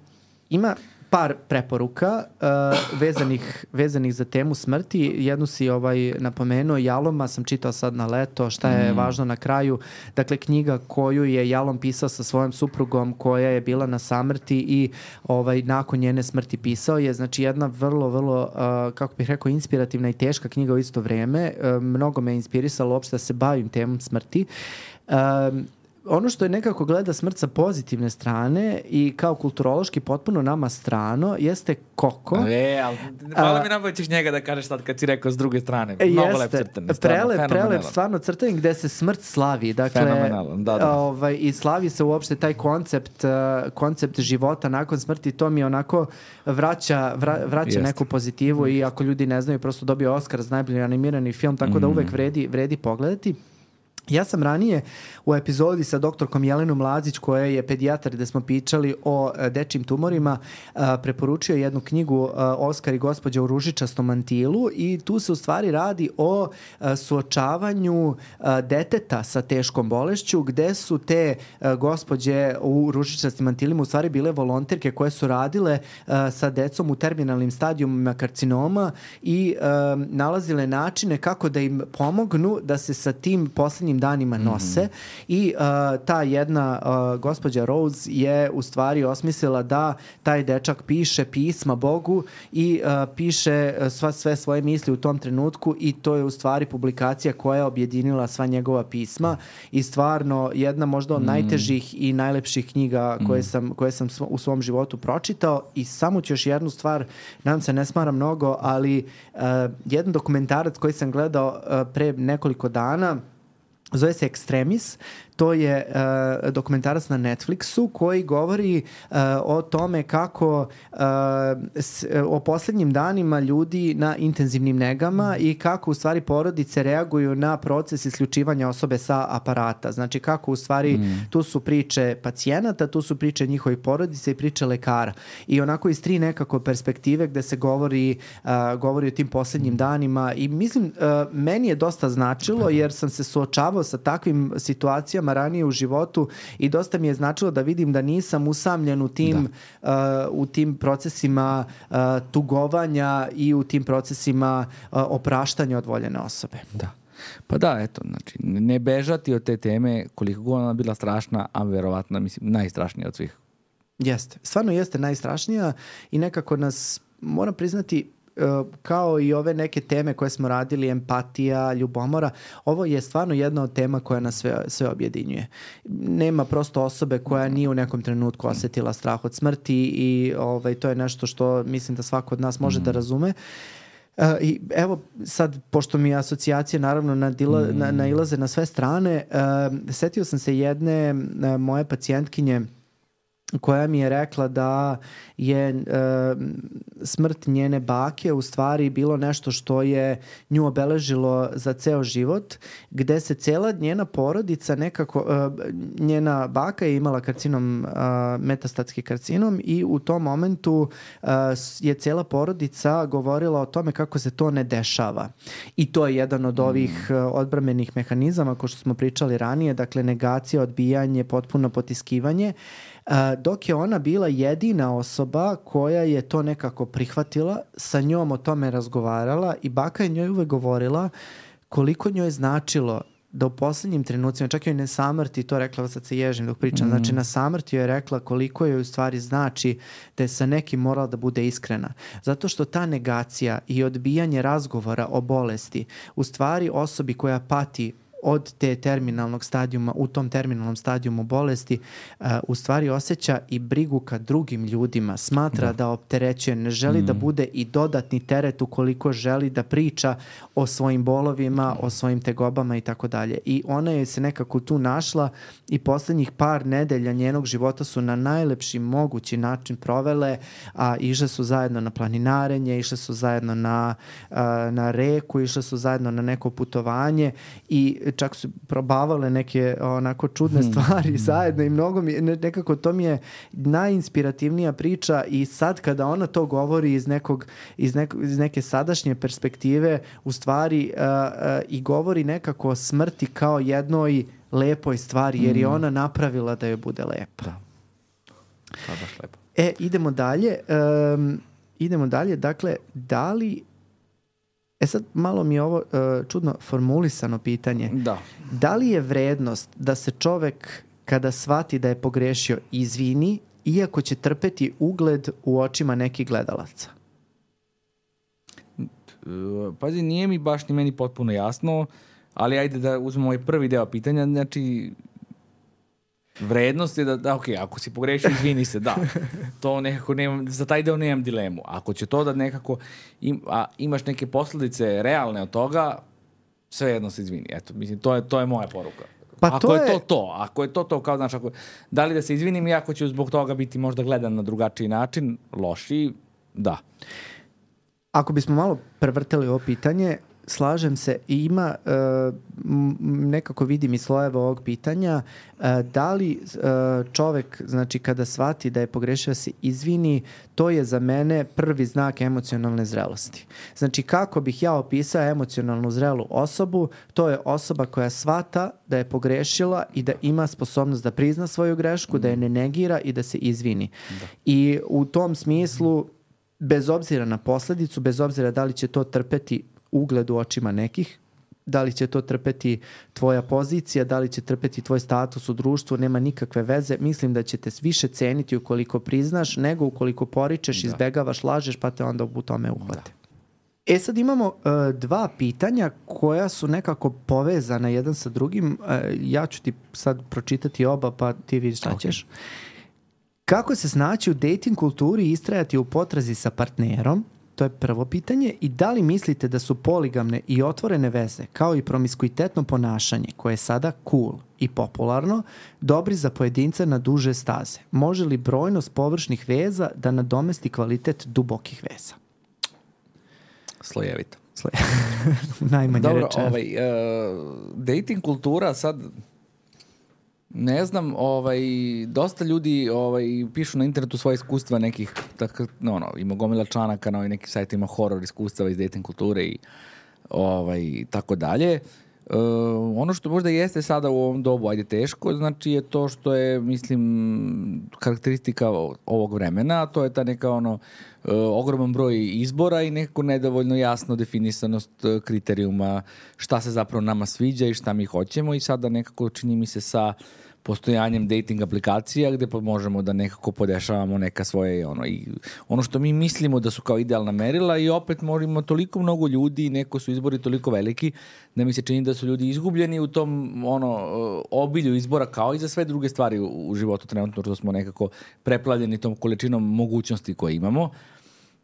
S1: ima par preporuka uh, vezanih, vezanih za temu smrti. Jednu si ovaj napomenuo, Jaloma sam čitao sad na leto, šta je mm. važno na kraju. Dakle, knjiga koju je Jalom pisao sa svojom suprugom koja je bila na samrti i ovaj nakon njene smrti pisao je. Znači, jedna vrlo, vrlo, uh, kako bih rekao, inspirativna i teška knjiga u isto vreme. Uh, mnogo me inspirisalo uopšte da se bavim temom smrti. Um, ono što je nekako gleda smrt sa pozitivne strane i kao kulturološki potpuno nama strano jeste Koko.
S2: E, ali hvala mi nabavićeš njega da kažeš sad kad si rekao s druge strane. Mnogo jeste, lep crtan.
S1: Prelep, prelep, stvarno crtan gde se smrt slavi. Dakle,
S2: Fenomenalan, da, da.
S1: Ovaj, I slavi se uopšte taj koncept, uh, koncept života nakon smrti. To mi onako vraća, vra, vraća jeste. neku pozitivu i ako ljudi ne znaju, prosto dobio Oscar za najbolji animirani film, tako da mm. uvek vredi, vredi pogledati. Ja sam ranije u epizodi sa doktorkom Jelenom Lazić koja je pedijatar gde smo pričali o e, dečim tumorima preporučio jednu knjigu Oskar i gospođa u ružičastom mantilu i tu se u stvari radi o suočavanju deteta sa teškom bolešću gde su te gospođe u ružičastim mantilima u stvari bile volonterke koje su radile sa decom u terminalnim stadijumima karcinoma i nalazile načine kako da im pomognu da se sa tim poslednjim poslednjim danima mhm. nose mm -hmm. i uh, ta jedna uh, gospođa Rose je u stvari osmislila da taj dečak piše pisma Bogu i uh, piše uh, sva, sve svoje misli u tom trenutku i to je u stvari publikacija koja je objedinila sva njegova pisma i stvarno jedna možda od mm. najtežih i najlepših knjiga koje mm. sam, koje sam u svom životu pročitao i samo ću još jednu stvar, nam se ne smara mnogo, ali uh, jedan dokumentarac koji sam gledao uh, pre nekoliko dana zove se Extremis To je uh, dokumentarac na Netflixu koji govori uh, o tome kako uh, s, o poslednjim danima ljudi na intenzivnim negama i kako u stvari porodice reaguju na proces isključivanja osobe sa aparata. Znači kako u stvari mm. tu su priče pacijenata, tu su priče njihovih porodica i priče lekara. I onako iz tri nekako perspektive gde se govori, uh, govori o tim poslednjim danima i mislim uh, meni je dosta značilo jer sam se suočavao sa takvim situacijama situacijama ranije u životu i dosta mi je značilo da vidim da nisam usamljen u tim, da. uh, u tim procesima uh, tugovanja i u tim procesima uh, opraštanja od voljene osobe.
S2: Da. Pa da, eto, znači, ne bežati od te teme koliko god ona bila strašna, a verovatno, mislim, najstrašnija od svih.
S1: Jeste, stvarno jeste najstrašnija i nekako nas, moram priznati, kao i ove neke teme koje smo radili, empatija, ljubomora, ovo je stvarno jedna od tema koja nas sve, sve objedinjuje. Nema prosto osobe koja nije u nekom trenutku osetila strah od smrti i ovaj, to je nešto što mislim da svako od nas može mm. da razume. Uh, I evo sad, pošto mi asocijacije naravno nadila, mm. na, nailaze na sve strane, uh, setio sam se jedne uh, moje pacijentkinje koja mi je rekla da je e, smrt njene bake u stvari bilo nešto što je nju obeležilo za ceo život, gde se cela njena porodica nekako, e, njena baka je imala karcinom, e, metastatski karcinom i u tom momentu e, je cela porodica govorila o tome kako se to ne dešava. I to je jedan od ovih mm. odbramenih mehanizama, ko što smo pričali ranije, dakle negacija, odbijanje, potpuno potiskivanje. Dok je ona bila jedina osoba koja je to nekako prihvatila, sa njom o tome razgovarala i baka je njoj uvek govorila koliko njoj je značilo da u poslednjim trenucima, čak joj ne samrti, to rekla, sad se ježim dok pričam, mm. znači na samrti joj je rekla koliko joj u stvari znači da je sa nekim morala da bude iskrena. Zato što ta negacija i odbijanje razgovora o bolesti u stvari osobi koja pati od te terminalnog stadijuma, u tom terminalnom stadijumu bolesti, uh, u stvari osjeća i brigu ka drugim ljudima, smatra da, da opterećuje, ne želi da mm. da bude i dodatni teret ukoliko želi da priča o svojim bolovima, o svojim tegobama i tako dalje. I ona je se nekako tu našla i poslednjih par nedelja njenog života su na najlepši mogući način provele, a išle su zajedno na planinarenje, išle su zajedno na, uh, na reku, išle su zajedno na neko putovanje i čak su probavale neke onako čudne hmm. stvari zajedno i mnogo mi, nekako to mi je najinspirativnija priča i sad kada ona to govori iz, nekog, iz, neko, iz neke sadašnje perspektive u stvari uh, uh, i govori nekako o smrti kao jednoj lepoj stvari jer je hmm. ona napravila da joj bude lepa. Da.
S2: Pa baš lepo.
S1: E, idemo dalje. Um, idemo dalje. Dakle, da li E sad, malo mi je ovo uh, čudno formulisano pitanje.
S2: Da.
S1: Da li je vrednost da se čovek kada shvati da je pogrešio izvini, iako će trpeti ugled u očima nekih gledalaca?
S2: Pazi, nije mi baš ni meni potpuno jasno, ali ajde da uzmemo ovaj prvi deo pitanja. Znači, Vrednost je da, da ok, ako si pogrešio, izvini se, da. To nekako nemam, za taj deo nemam dilemu. Ako će to da nekako, im, a imaš neke posledice realne od toga, sve jedno se izvini. Eto, mislim, to je, to je moja poruka. Pa ako to je... je to to, ako je to to, kao znaš, ako, da li da se izvinim i ako ću zbog toga biti možda gledan na drugačiji način, loši, da.
S1: Ako bismo malo prevrteli ovo pitanje, slažem se i ima uh, nekako vidim i slojeva ovog pitanja uh, da li uh, čovek znači kada shvati da je pogrešio da se izvini to je za mene prvi znak emocionalne zrelosti znači kako bih ja opisao emocionalnu zrelu osobu to je osoba koja shvata da je pogrešila i da ima sposobnost da prizna svoju grešku, mm. da je ne negira i da se izvini da. i u tom smislu bez obzira na posledicu, bez obzira da li će to trpeti ugled u očima nekih, da li će to trpeti tvoja pozicija, da li će trpeti tvoj status u društvu, nema nikakve veze. Mislim da će te više ceniti ukoliko priznaš, nego ukoliko poričeš, da. izbegavaš, lažeš, pa te onda u tome uhvate. Da. E sad imamo uh, dva pitanja koja su nekako povezana jedan sa drugim. Uh, ja ću ti sad pročitati oba pa ti vidiš šta okay. ćeš. Kako se snaći u dating kulturi i istrajati u potrazi sa partnerom? To je prvo pitanje. I da li mislite da su poligamne i otvorene veze, kao i promiskuitetno ponašanje, koje je sada cool i popularno, dobri za pojedinca na duže staze? Može li brojnost površnih veza da nadomesti kvalitet dubokih veza?
S2: Slojevito.
S1: Najmanje
S2: Dobro,
S1: rečeno.
S2: ovaj, uh, dating kultura sad Ne znam, ovaj, dosta ljudi ovaj, pišu na internetu svoje iskustva nekih, tako, no, no, ima gomila članaka na ovim nekim sajtima horor iskustava iz dating kulture i ovaj, tako dalje. Uh, ono što možda jeste sada u ovom dobu, ajde teško, znači je to što je, mislim, karakteristika ovog vremena, a to je ta neka ono, uh, ogroman broj izbora i nekako nedovoljno jasno definisanost uh, kriterijuma šta se zapravo nama sviđa i šta mi hoćemo i sada nekako čini mi se sa postojanjem dating aplikacija gde možemo da nekako podešavamo neka svoje ono, i ono što mi mislimo da su kao idealna merila i opet možemo toliko mnogo ljudi i neko su izbori toliko veliki da mi se čini da su ljudi izgubljeni u tom ono obilju izbora kao i za sve druge stvari u, u životu trenutno što smo nekako preplavljeni tom količinom mogućnosti koje imamo.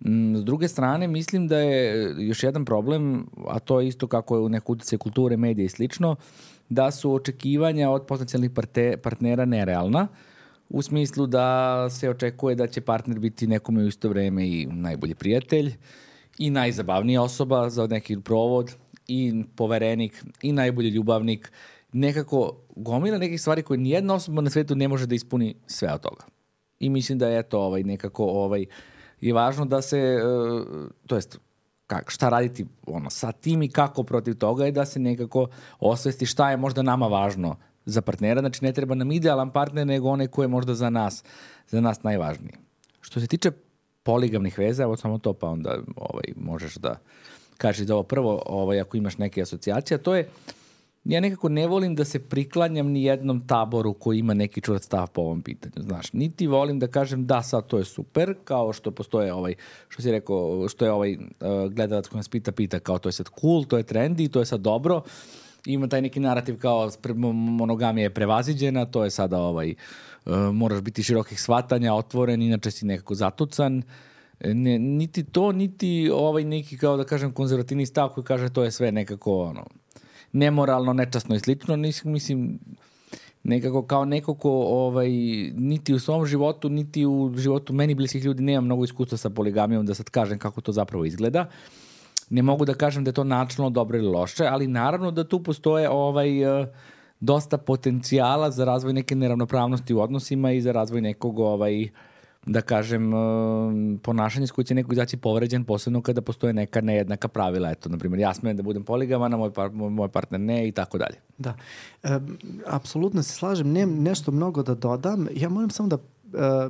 S2: Mm, s druge strane, mislim da je još jedan problem, a to je isto kako je u nekoj kulture, medije i slično, da su očekivanja od potencijalnih parte, partnera nerealna, u smislu da se očekuje da će partner biti nekome u isto vreme i najbolji prijatelj i najzabavnija osoba za neki provod i poverenik i najbolji ljubavnik. Nekako gomila nekih stvari koje nijedna osoba na svetu ne može da ispuni sve od toga. I mislim da je to ovaj, nekako ovaj, je važno da se, uh, to jest kak, šta raditi ono, sa tim i kako protiv toga je da se nekako osvesti šta je možda nama važno za partnera. Znači ne treba nam idealan partner nego onaj ko je možda za nas, za nas najvažniji. Što se tiče poligamnih veza, evo samo to pa onda ovaj, možeš da kažeš da ovo prvo, ovaj, ako imaš neke asocijacije, to je ja nekako ne volim da se priklanjam ni jednom taboru koji ima neki čurat stav po ovom pitanju, znaš. Niti volim da kažem da sad to je super, kao što postoje ovaj, što si rekao, što je ovaj uh, gledalac koji nas pita, pita kao to je sad cool, to je trendy, to je sad dobro. Ima taj neki narativ kao monogamija je prevaziđena, to je sada ovaj, uh, moraš biti širokih shvatanja, otvoren, inače si nekako zatucan. Ne, niti to, niti ovaj neki kao da kažem konzervativni stav koji kaže to je sve nekako ono, nemoralno, nečasno i slično, mislim, nekako kao neko ko ovaj, niti u svom životu, niti u životu meni bliskih ljudi nema mnogo iskustva sa poligamijom da sad kažem kako to zapravo izgleda. Ne mogu da kažem da je to načinno dobro ili loše, ali naravno da tu postoje ovaj, eh, dosta potencijala za razvoj neke neravnopravnosti u odnosima i za razvoj nekog ovaj, uh, da kažem, um, ponašanje s koje će neko izaći povređen, posebno kada postoje neka nejednaka pravila. Eto, na primjer, ja smem da budem poligaman, a moj, par, moj partner ne i tako dalje.
S1: Da, e, apsolutno se slažem, ne, nešto mnogo da dodam. Ja moram samo da e,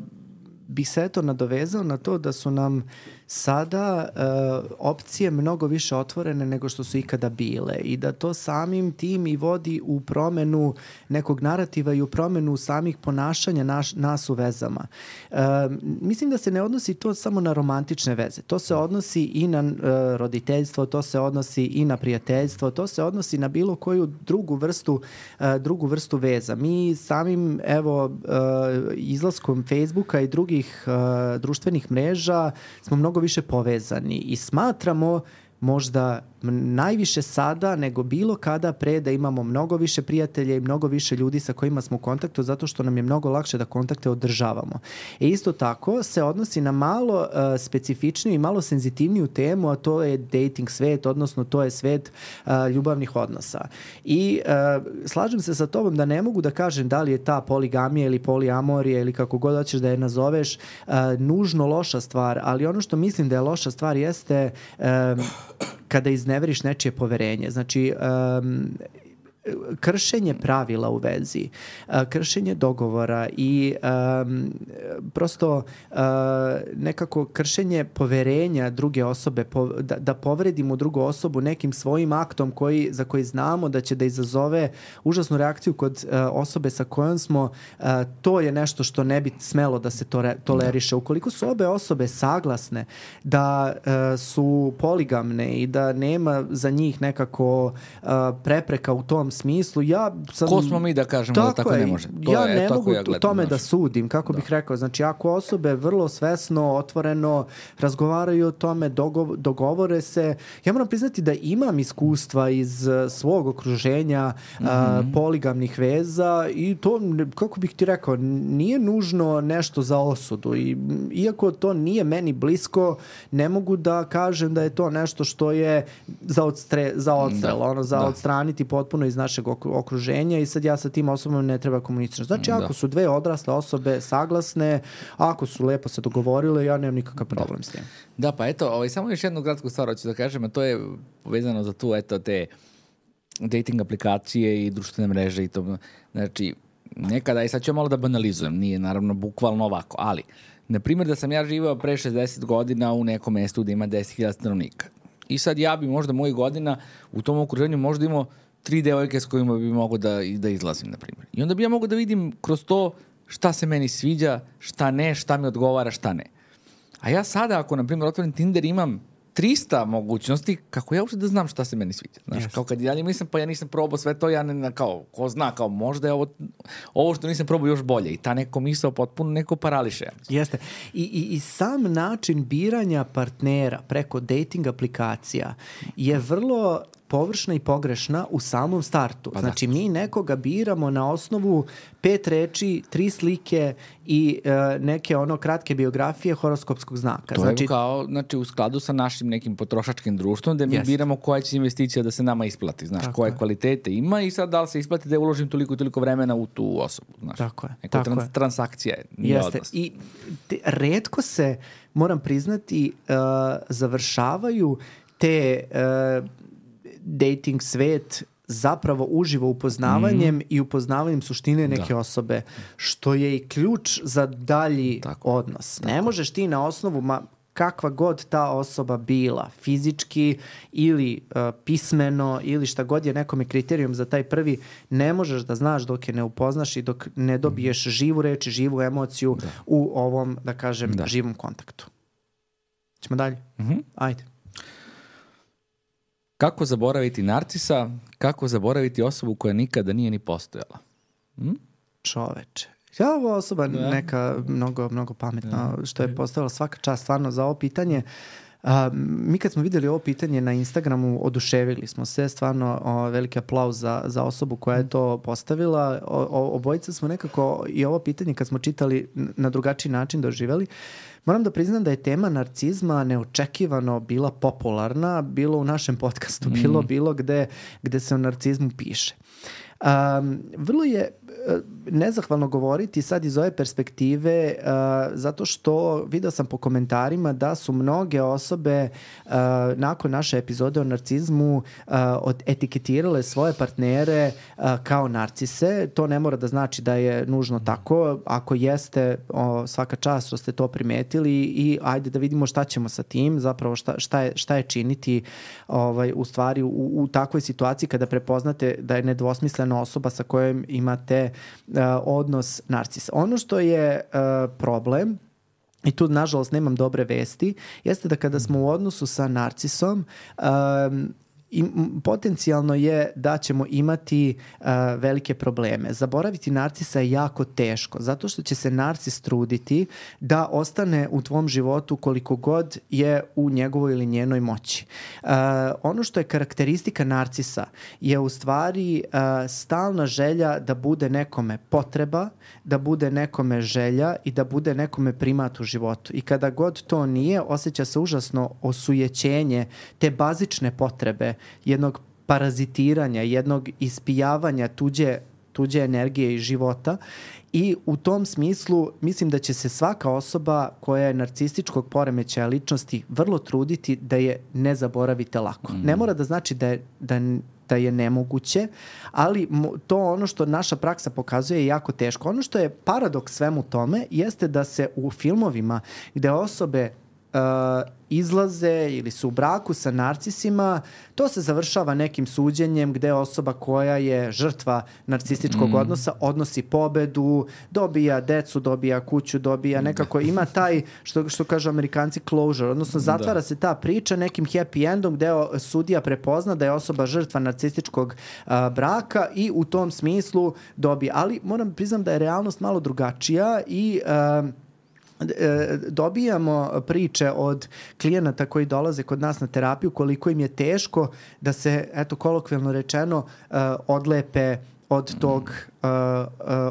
S1: bih se eto nadovezao na to da su nam sada uh, opcije mnogo više otvorene nego što su ikada bile i da to samim tim i vodi u promenu nekog narativa i u promenu samih ponašanja naš, nas u vezama. Uh, mislim da se ne odnosi to samo na romantične veze. To se odnosi i na uh, roditeljstvo, to se odnosi i na prijateljstvo, to se odnosi na bilo koju drugu vrstu, uh, drugu vrstu veza. Mi samim evo uh, izlaskom Facebooka i drugih uh, društvenih mreža smo mnogo više povezani i smatramo možda najviše sada nego bilo kada pre da imamo mnogo više prijatelja i mnogo više ljudi sa kojima smo u kontaktu zato što nam je mnogo lakše da kontakte održavamo. E isto tako se odnosi na malo uh, specifičniju i malo senzitivniju temu, a to je dating svet, odnosno to je svet uh, ljubavnih odnosa. I uh, slažem se sa tobom da ne mogu da kažem da li je ta poligamija ili poliamorija ili kako god hoćeš da je nazoveš uh, nužno loša stvar, ali ono što mislim da je loša stvar jeste um, kada izneveriš nečije poverenje. Znači, um, kršenje pravila u vezi, kršenje dogovora i um, prosto uh, nekako kršenje poverenja druge osobe, po, da, da povredimo drugu osobu nekim svojim aktom koji, za koji znamo da će da izazove užasnu reakciju kod uh, osobe sa kojom smo, uh, to je nešto što ne bi smelo da se to re, toleriše. Ukoliko su obe osobe saglasne da uh, su poligamne i da nema za njih nekako uh, prepreka u tom smislu, ja sam...
S2: Ko smo mi da kažemo da tako da tako ne može?
S1: To ja je, ne mogu ja gledam, tome da sudim, kako da. bih rekao. Znači, ako osobe vrlo svesno, otvoreno razgovaraju o tome, dogo, dogovore se, ja moram priznati da imam iskustva iz uh, svog okruženja mm -hmm. uh, poligamnih veza i to, kako bih ti rekao, nije nužno nešto za osudu. I, iako to nije meni blisko, ne mogu da kažem da je to nešto što je za, odstre, za odstrel, da. ono, za da. odstraniti potpuno iz našeg okruženja i sad ja sa tim osobama ne treba komunicirati. Znači, da. ako su dve odrasle osobe saglasne, ako su lepo se dogovorile, ja nemam nikakav problem
S2: da.
S1: s tim.
S2: Da, pa eto, ovaj, samo još jednu kratku stvar hoću da kažem, a to je povezano za tu, eto, te dating aplikacije i društvene mreže i to. Znači, nekada, i sad ću malo da banalizujem, nije naravno bukvalno ovako, ali, na primjer da sam ja živeo pre 60 godina u nekom mestu gde ima 10.000 stanovnika. I sad ja bi možda mojih godina u tom okruženju možda imao tri devojke s kojima bi mogo da, da izlazim, na primjer. I onda bi ja mogo da vidim kroz to šta se meni sviđa, šta ne, šta mi odgovara, šta ne. A ja sada, ako, na primjer, otvorim Tinder, imam 300 mogućnosti, kako ja uopšte da znam šta se meni sviđa. Znaš,
S1: Jeste.
S2: kao kad ja nisam, pa ja nisam probao sve to, ja ne, kao, ko zna, kao možda je ovo, ovo što nisam probao još bolje. I ta neko misao potpuno neko parališe. mislim.
S1: Jeste. I, i, I sam način biranja partnera preko dating aplikacija je vrlo površna i pogrešna u samom startu.
S2: Pa da.
S1: znači, mi nekoga biramo na osnovu pet reči, tri slike i e, neke ono kratke biografije horoskopskog znaka.
S2: To
S1: znači,
S2: je kao, znači, u skladu sa našim nekim potrošačkim društvom, da mi
S1: Jeste.
S2: biramo koja će investicija da se nama isplati, znaš,
S1: Tako
S2: koje
S1: je.
S2: kvalitete ima i sad da li se isplati da uložim toliko i toliko vremena u tu osobu, znaš.
S1: Tako je,
S2: Neka
S1: tako
S2: trans-
S1: je.
S2: transakcija je,
S1: Jeste.
S2: odnos.
S1: I te, redko se, moram priznati, uh, završavaju te uh, dating svet zapravo uživo upoznavanjem
S2: Mhm.
S1: i upoznavanjem suštine neke osobe, što je i ključ za dalji
S2: Tako.
S1: odnos. Ne možeš ti na osnovu, ma, kakva god ta osoba bila, fizički ili uh, pismeno ili šta god je nekome kriterijum za taj prvi, ne možeš da znaš dok je ne upoznaš i dok ne dobiješ živu reč i živu emociju u ovom, da kažem,
S2: Da.
S1: živom kontaktu. Ćemo dalje?
S2: Mhm.
S1: Ajde.
S2: Kako zaboraviti narcisa, kako zaboraviti osobu koja nikada nije ni postojala.
S1: Čoveče. Ja ova osoba neka mnogo, mnogo pametna, što je postavila svaka čast stvarno za ovo pitanje. A, mi kad smo videli ovo pitanje na Instagramu, oduševili smo se, stvarno o, veliki aplauz za, za osobu koja je to postavila. O, o, obojica smo nekako i ovo pitanje kad smo čitali na drugačiji način doživeli. Moram da priznam da je tema narcizma neočekivano bila popularna, bilo u našem podcastu, bilo bilo gde, gde se o narcizmu piše. Um, vrlo je nezahvalno govoriti sad iz ove perspektive e, zato što video sam po komentarima da su mnoge osobe e, nakon naše epizode o narcizmu e, od etiketirale svoje partnere e, kao narcise. To ne mora da znači da je nužno tako. Ako jeste, o, svaka čast što ste to primetili i ajde da vidimo šta ćemo sa tim, zapravo šta, šta, je, šta je činiti ovaj, u stvari u, u takvoj situaciji kada prepoznate da je nedvosmislena osoba sa kojom imate uh, odnos narcis. Ono što je uh, problem i tu nažalost nemam dobre vesti, jeste da kada smo u odnosu sa narcisom um, i potencijalno je da ćemo imati uh, velike probleme. Zaboraviti narcisa je jako teško, zato što će se narcis truditi da ostane u tvom životu koliko god je u njegovoj ili njenoj moći. Uh, ono što je karakteristika narcisa je u stvari uh, stalna želja da bude nekome potreba, da bude nekome želja i da bude nekome primat u životu. I kada god to nije, osjeća se užasno osujećenje te bazične potrebe jednog parazitiranja, jednog ispijavanja tuđe tuđe energije i života i u tom smislu mislim da će se svaka osoba koja je narcističkog poremećaja ličnosti vrlo truditi da je ne zaboravite lako. Ne mora da znači da je, da, da je nemoguće, ali to ono što naša praksa pokazuje je jako teško. Ono što je paradoks svemu tome jeste da se u filmovima gde osobe uh, izlaze ili su u braku sa narcisima, to se završava nekim suđenjem gde osoba koja je žrtva narcističkog odnosa odnosi pobedu, dobija decu, dobija kuću, dobija nekako, ima taj, što, što kažu amerikanci, closure, odnosno zatvara se ta priča nekim happy endom gde o- sudija prepozna da je osoba žrtva narcističkog a, braka i u tom smislu dobija. Ali moram priznam da je realnost malo drugačija i a, dobijamo priče od klijenata koji dolaze kod nas na terapiju koliko im je teško da se, eto, kolokvijalno rečeno, e, odlepe od tog, e, e,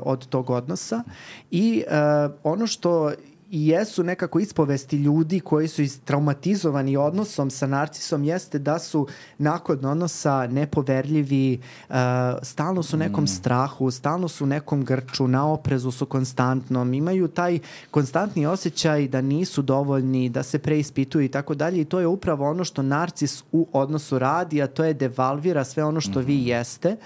S1: od tog odnosa. I e, ono što i jesu nekako ispovesti ljudi koji su traumatizovani odnosom sa narcisom jeste da su nakon odnosa nepoverljivi, uh, stalno su u nekom strahu, stalno su u nekom grču, na oprezu su konstantno, imaju taj konstantni osjećaj da nisu dovoljni, da se preispituju i tako dalje i to je upravo ono što narcis u odnosu radi, a to je devalvira sve ono što vi jeste.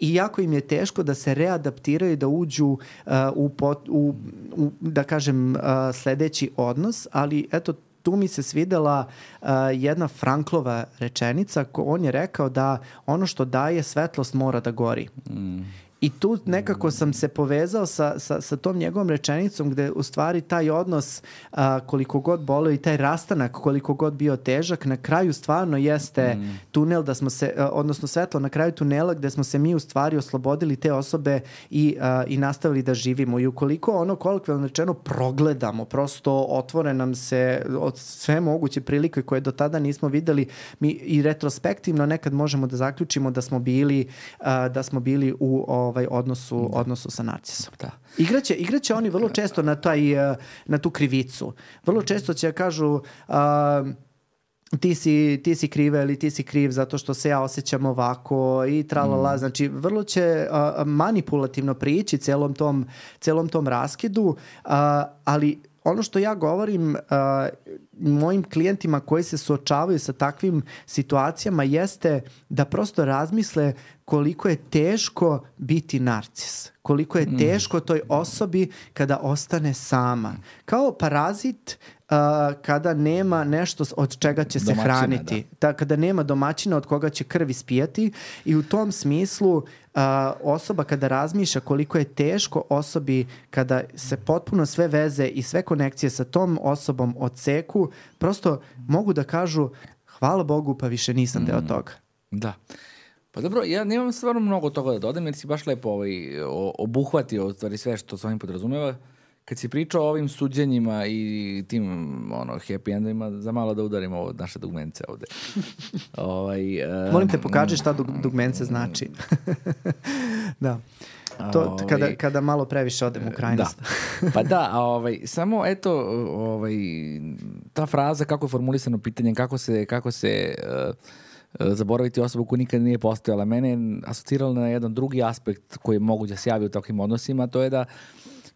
S1: I jako im je teško da se readaptiraju i da uđu uh, u, pot, u, u, da kažem, uh, sledeći odnos, ali eto, tu mi se svidela uh, jedna Franklova rečenica, ko on je rekao da ono što daje svetlost mora da gori. Mm. I tu nekako sam se povezao sa, sa, sa tom njegovom rečenicom gde u stvari taj odnos a, koliko god bolio i taj rastanak koliko god bio težak, na kraju stvarno jeste mm. tunel da smo se, a, odnosno svetlo na kraju tunela gde smo se mi u stvari oslobodili te osobe i, a, i nastavili da živimo. I ukoliko ono kolokvijalno rečeno progledamo, prosto otvore nam se od sve moguće prilike koje do tada nismo videli mi i retrospektivno nekad možemo da zaključimo da smo bili, a, da smo bili u ovaj odnosu, da. odnosu sa narcisom. Da. Igraće, igraće oni vrlo često na, taj, eh, na tu krivicu. Vrlo često će kažu... Uh, ti si, ti si kriva ili ti si kriv zato što se ja osjećam ovako i tralala. Mm. Znači, vrlo će uh, manipulativno prići celom tom, celom tom raskidu, uh, ali ono što ja govorim uh, mojim klijentima koji se suočavaju sa takvim situacijama jeste da prosto razmisle koliko je teško biti narcis. Koliko je mm. teško toj osobi kada ostane sama. Kao parazit uh, kada nema nešto od čega će se domaćina, hraniti. Da. da. kada nema domaćina od koga će krv ispijati i u tom smislu uh, osoba kada razmišlja koliko je teško osobi kada se potpuno sve veze i sve konekcije sa tom osobom odseku, prosto mogu da kažu hvala Bogu pa više nisam mm. deo toga.
S2: Da. Pa dobro, ja nemam stvarno mnogo toga da dodam, jer si baš lepo ovaj, obuhvatio stvari sve što s ovim podrazumeva. Kad si pričao o ovim suđenjima i tim ono, happy endima, za malo da udarimo ovo naše dugmence ovde.
S1: ovaj, uh, Molim te, pokaži šta dug, dugmence znači. da. To, ovaj, kada, kada malo previše odem u krajnost.
S2: Da. Pa da, a ovaj, samo eto, ovaj, ta fraza kako je formulisano pitanje, kako se, kako se uh, E, zaboraviti osobu koja nikad nije postojala. Mene je asociralo na jedan drugi aspekt koji je moguće da se javi u takvim odnosima, to je da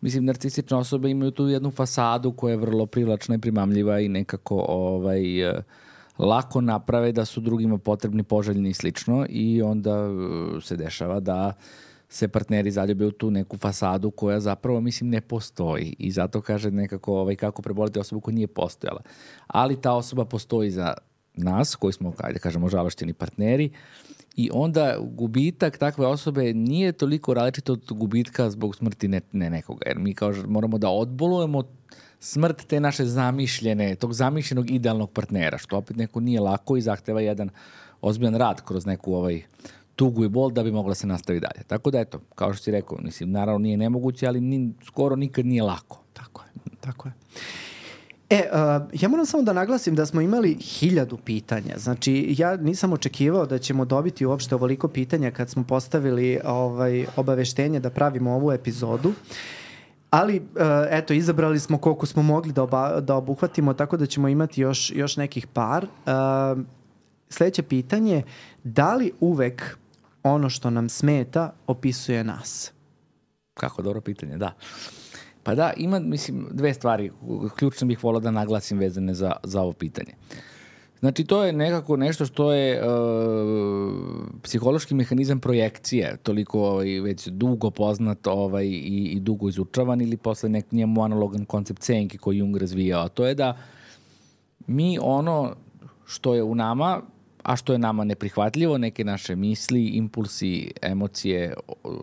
S2: mislim, narcistične osobe imaju tu jednu fasadu koja je vrlo privlačna i primamljiva i nekako ovaj, lako naprave da su drugima potrebni, poželjni i slično i onda e, se dešava da se partneri zaljube u tu neku fasadu koja zapravo, mislim, ne postoji. I zato kaže nekako ovaj, kako preboliti osobu koja nije postojala. Ali ta osoba postoji za nas, koji smo, ajde kažemo, žalošteni partneri, i onda gubitak takve osobe nije toliko različit od gubitka zbog smrti ne, ne nekoga, jer mi kao moramo da odbolujemo smrt te naše zamišljene, tog zamišljenog idealnog partnera, što opet neko nije lako i zahteva jedan ozbiljan rad kroz neku ovaj tugu i bol da bi mogla se nastavi dalje. Tako da eto, kao što si rekao, mislim, naravno nije nemoguće, ali ni, skoro nikad nije lako.
S1: Tako je, tako je. E, uh, ja moram samo da naglasim da smo imali hiljadu pitanja. Znači, ja nisam očekivao da ćemo dobiti uopšte ovoliko pitanja kad smo postavili ovaj, obaveštenje da pravimo ovu epizodu. Ali, uh, eto, izabrali smo koliko smo mogli da, oba, da obuhvatimo, tako da ćemo imati još, još nekih par. Uh, sledeće pitanje, da li uvek ono što nam smeta opisuje nas?
S2: Kako dobro pitanje, da. Pa da, ima, mislim, dve stvari. Ključno bih volao da naglasim vezane za, za ovo pitanje. Znači, to je nekako nešto što je uh, psihološki mehanizam projekcije, toliko ovaj, već dugo poznat ovaj, i, i dugo izučavan ili posle nek njemu analogan koncept senke koji Jung razvijao. A to je da mi ono što je u nama, a što je nama neprihvatljivo, neke naše misli, impulsi, emocije,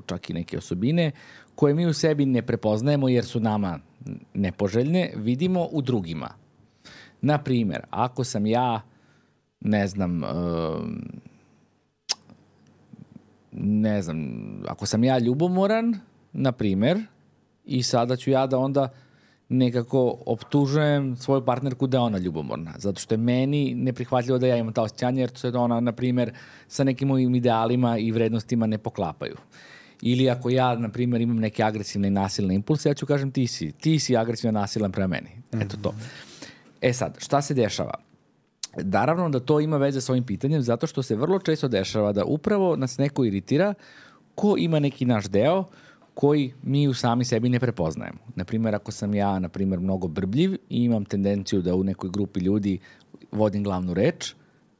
S2: čak i neke osobine, koje mi u sebi ne prepoznajemo jer su nama nepoželjne, vidimo u drugima. Na primer, ako sam ja, ne znam, ne znam, ako sam ja ljubomoran, na primer, i sada ću ja da onda nekako optužujem svoju partnerku da je ona ljubomorna, zato što je meni neprihvatljivo da ja imam ta osjećanja, jer se ona, na primer, sa nekim mojim idealima i vrednostima ne poklapaju. Ili ako ja, na primjer, imam neke agresivne i nasilne impulse, ja ću kažem ti si, ti si agresivno nasilan prema meni. Eto to. E sad, šta se dešava? Naravno da to ima veze sa ovim pitanjem zato što se vrlo često dešava da upravo nas neko iritira ko ima neki naš deo koji mi u sami sebi ne prepoznajemo. Naprimjer, ako sam ja, na primjer, mnogo brbljiv i imam tendenciju da u nekoj grupi ljudi vodim glavnu reč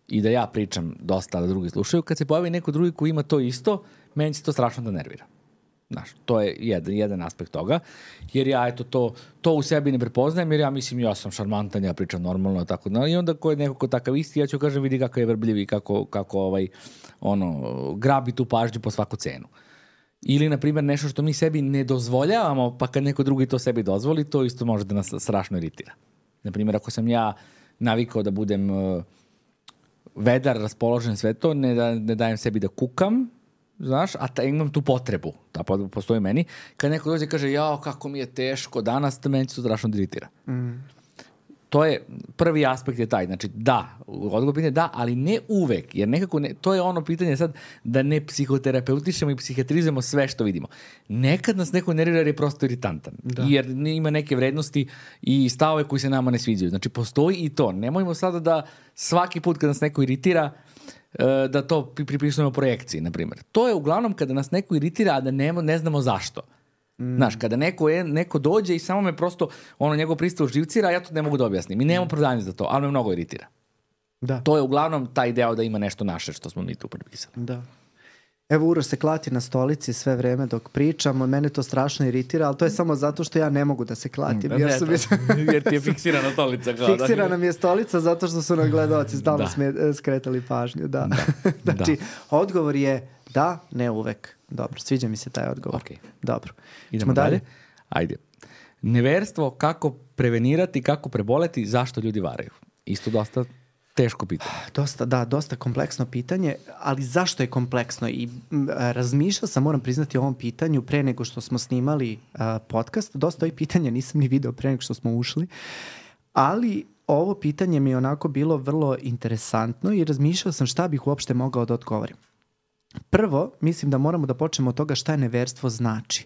S2: i da ja pričam dosta, da drugi slušaju, kad se pojavi neko drugi koji ima to isto, meni će to strašno da nervira. Znaš, to je jedan, jedan aspekt toga, jer ja eto to, to u sebi ne prepoznajem, jer ja mislim ja sam šarmantan, ja pričam normalno, tako da, i onda ko je neko ko takav isti, ja ću kažem vidi kako je vrbljiv i kako, kako ovaj, ono, grabi tu pažnju po svaku cenu. Ili, na primjer, nešto što mi sebi ne dozvoljavamo, pa kad neko drugi to sebi dozvoli, to isto može da nas strašno iritira. Na primjer, ako sam ja navikao da budem uh, vedar, raspoložen, sve to, ne, da, ne dajem sebi da kukam, znaš, a ta, imam tu potrebu, ta pot- postoji u meni, kad neko dođe i kaže, jao, kako mi je teško danas, to meni to strašno da iritira. To je, prvi aspekt je taj, znači da, odgovor pitanje da, ali ne uvek, jer nekako, ne, to je ono pitanje sad da ne psihoterapeutišemo i psihijatrizujemo sve što vidimo. Nekad nas neko nervira jer je prosto iritantan, jer ima neke vrednosti i stavove koji se nama ne sviđaju. Znači, postoji i to. Nemojmo sada da svaki put kad nas neko iritira, e, da to pri- pripisujemo projekciji, na primjer. To je uglavnom kada nas neko iritira, a da ne, ne znamo zašto. Znaš, kada neko, je, neko dođe i samo me prosto, ono, njegov pristav živcira, ja to ne mogu da objasnim. I nemam opravdanje za to, ali me mnogo iritira.
S1: Da.
S2: To je uglavnom taj deo da ima nešto naše što smo mi tu prepisali.
S1: Da. Evo Uroš se klati na stolici sve vreme dok pričamo, mene to strašno iritira, ali to je samo zato što ja ne mogu da se klatim. jer, su mi,
S2: jer ti je fiksirana stolica. Kao,
S1: fiksirana mi je stolica zato što su nam gledalci stalno
S2: Da.
S1: skretali pažnju. Da. znači, odgovor je da, ne uvek. Dobro, sviđa mi se taj odgovor.
S2: Ok.
S1: Dobro.
S2: Idemo dalje. Ajde. Neverstvo, kako prevenirati, kako preboleti, zašto ljudi varaju? Isto dosta teško pitanje.
S1: Dosta, da, dosta kompleksno pitanje, ali zašto je kompleksno? I a, razmišljao sam, moram priznati, o ovom pitanju pre nego što smo snimali a, podcast. Dosta ovih pitanja nisam ni video pre nego što smo ušli, ali ovo pitanje mi je onako bilo vrlo interesantno i razmišljao sam šta bih uopšte mogao da odgovorim. Prvo, mislim da moramo da počnemo od toga šta je neverstvo znači.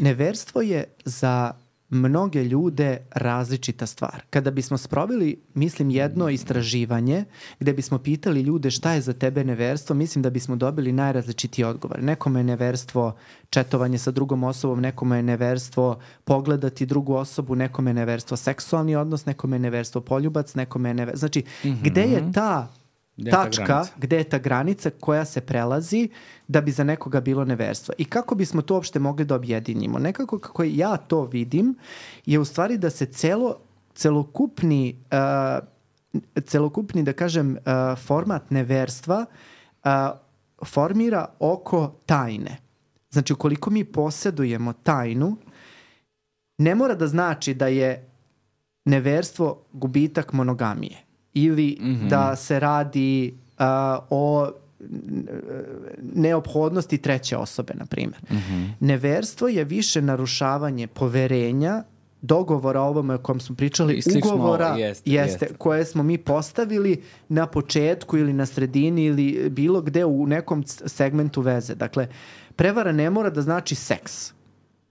S1: Neverstvo je za mnoge ljude različita stvar. Kada bismo sproveli, mislim, jedno istraživanje gde bismo pitali ljude šta je za tebe neverstvo, mislim da bismo dobili najrazličitiji odgovor. Nekome je neverstvo četovanje sa drugom osobom, nekome je neverstvo pogledati drugu osobu, nekome je neverstvo seksualni odnos, nekome je neverstvo poljubac, nekome je neverstvo... Znači, gde je ta
S2: Gde ta
S1: tačka,
S2: granica?
S1: gde je ta granica koja se prelazi da bi za nekoga bilo neverstvo. I kako bismo to uopšte mogli da objedinimo? Nekako kako ja to vidim je u stvari da se celo, celokupni, uh, celokupni, da kažem, uh, format neverstva uh, formira oko tajne. Znači, ukoliko mi posedujemo tajnu, ne mora da znači da je neverstvo gubitak monogamije ili da se radi uh, o neophodnosti treće osobe, na primjer. Neverstvo je više narušavanje poverenja, dogovora o ovome o kojem smo pričali,
S2: I
S1: ugovora
S2: jeste,
S1: jeste,
S2: jeste.
S1: koje smo mi postavili na početku ili na sredini ili bilo gde u nekom segmentu veze. Dakle, prevara ne mora da znači seks.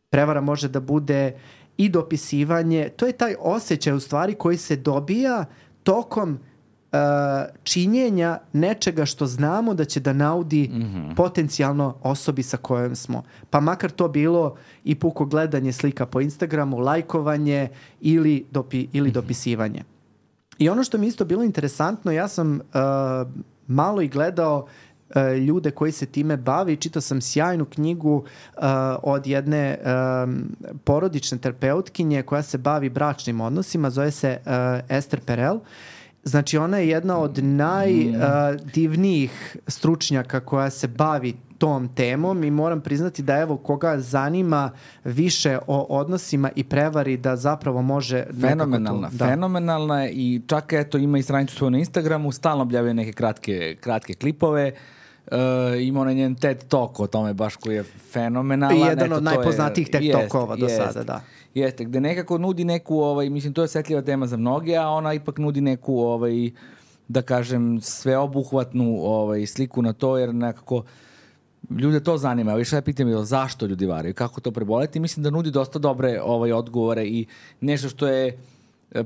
S1: Prevara može da bude i dopisivanje. To je taj osjećaj u stvari koji se dobija tokom uh, činjenja nečega što znamo da će da naudi potencijalno osobi sa kojom smo. Pa makar to bilo i puko gledanje slika po Instagramu, lajkovanje ili, dopi, ili dopisivanje. I ono što mi isto bilo interesantno, ja sam uh, malo i gledao ljude koji se time bavi čitao sam sjajnu knjigu uh, od jedne um, porodične terapeutkinje koja se bavi bračnim odnosima, zove se uh, Esther Perel. Znači ona je jedna od najdivnijih stručnjaka koja se bavi tom temom i moram priznati da evo koga zanima više o odnosima i prevari da zapravo može
S2: Fenomenalna,
S1: tu- da.
S2: fenomenalna i čak eto ima i stranicu svoju na Instagramu, stalno objavljuje neke kratke, kratke klipove. Uh, ima onaj njen TED Talk o tome baš koji je fenomenalan.
S1: I jedan
S2: Eto,
S1: od
S2: je-
S1: najpoznatijih TED Talkova do
S2: jeste.
S1: sada, da.
S2: Jeste, gde nekako nudi neku, ovaj, mislim, to je osjetljiva tema za mnoge, a ona ipak nudi neku, ovaj, da kažem, sveobuhvatnu ovaj, sliku na to, jer nekako ljude to zanima. Evo, šta je pitanje, zašto ljudi varaju, kako to preboleti? Mislim da nudi dosta dobre ovaj, odgovore i nešto što je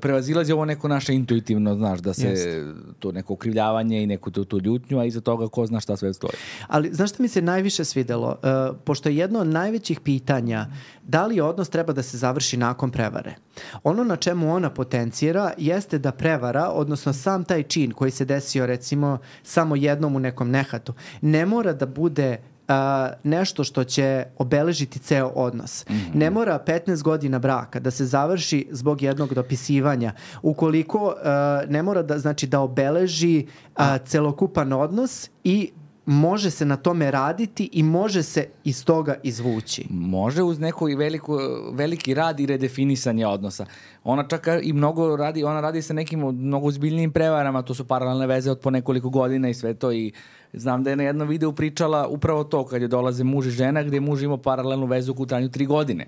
S2: prevazilazi ovo neko naše intuitivno, znaš, da se
S1: Jeste.
S2: to neko okrivljavanje i neku tu, tu ljutnju, a iza toga ko zna šta sve stoji.
S1: Ali znaš šta mi se najviše svidelo? Uh, pošto je jedno od najvećih pitanja da li odnos treba da se završi nakon prevare. Ono na čemu ona potencijera jeste da prevara, odnosno sam taj čin koji se desio recimo samo jednom u nekom nehatu, ne mora da bude a, nešto što će obeležiti ceo odnos. Mm -hmm. Ne mora 15 godina braka da se završi zbog jednog dopisivanja. Ukoliko a, ne mora da znači da obeleži a, celokupan odnos i može se na tome raditi i može se iz toga izvući.
S2: Može uz neko i veliku, veliki rad i redefinisanje odnosa. Ona čak i mnogo radi, ona radi sa nekim mnogo uzbiljnijim prevarama, to su paralelne veze od po nekoliko godina i sve to i znam da je na jednom videu pričala upravo to kad je dolaze muž i žena gde je muž imao paralelnu vezu u trajanju tri godine.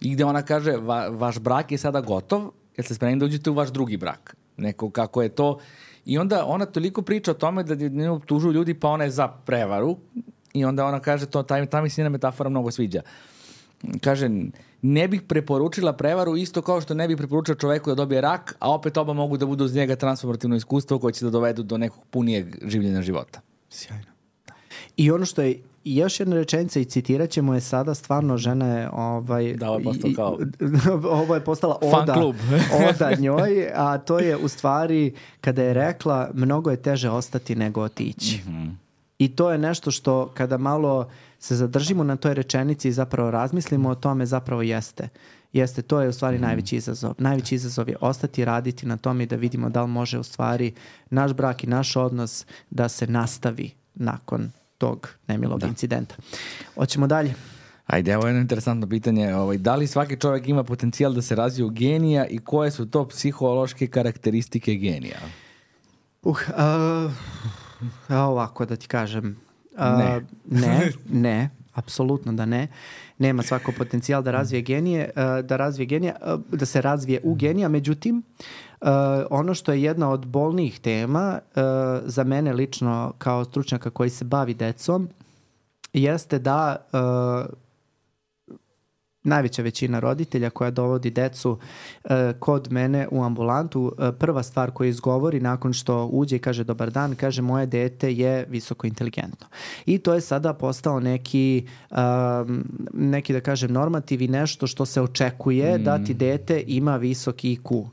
S2: I gde ona kaže, va, vaš brak je sada gotov, jer ste spremni da uđete u vaš drugi brak. Neko kako je to I onda ona toliko priča o tome da nju optužuju ljudi pa ona je za prevaru i onda ona kaže to, ta, ta mi njena metafora mnogo sviđa. Kaže, ne bih preporučila prevaru isto kao što ne bih preporučila čoveku da dobije rak, a opet oba mogu da budu uz njega transformativno iskustvo koje će da dovedu do nekog punijeg življenja života.
S1: Sjajno. I ono što je I još jedna rečenica i citirat ćemo je sada, stvarno žena je ovaj,
S2: da, ovo je postala kao
S1: ovo je postala oda, oda njoj, a to je u stvari kada je rekla mnogo je teže ostati nego otići. Mm -hmm. I to je nešto što kada malo se zadržimo na toj rečenici i zapravo razmislimo o tome zapravo jeste. Jeste, to je u stvari mm. najveći izazov. Najveći izazov je ostati raditi na tome i da vidimo da li može u stvari naš brak i naš odnos da se nastavi nakon tog nemilog da. incidenta. Hoćemo dalje.
S2: Ajde, evo jedno interesantno pitanje. Ovaj, da li svaki čovjek ima potencijal da se razvije u genija i koje su to psihološke karakteristike genija?
S1: Uh, uh, ovako da ti kažem. Uh,
S2: ne.
S1: ne, ne, apsolutno da ne. Nema svako potencijal da razvije genije, uh, da razvije genija, uh, da se razvije u genija, međutim, Uh, ono što je jedna od bolnijih tema za mene lično kao stručnjaka koji se bavi decom jeste da najveća većina roditelja koja dovodi decu uh, kod mene u ambulantu, uh, prva stvar koju izgovori nakon što uđe i kaže dobar dan, kaže moje dete je visoko inteligentno. I to je sada postao neki, um, neki da kažem normativ i nešto što se očekuje mm. da ti dete ima visok IQ.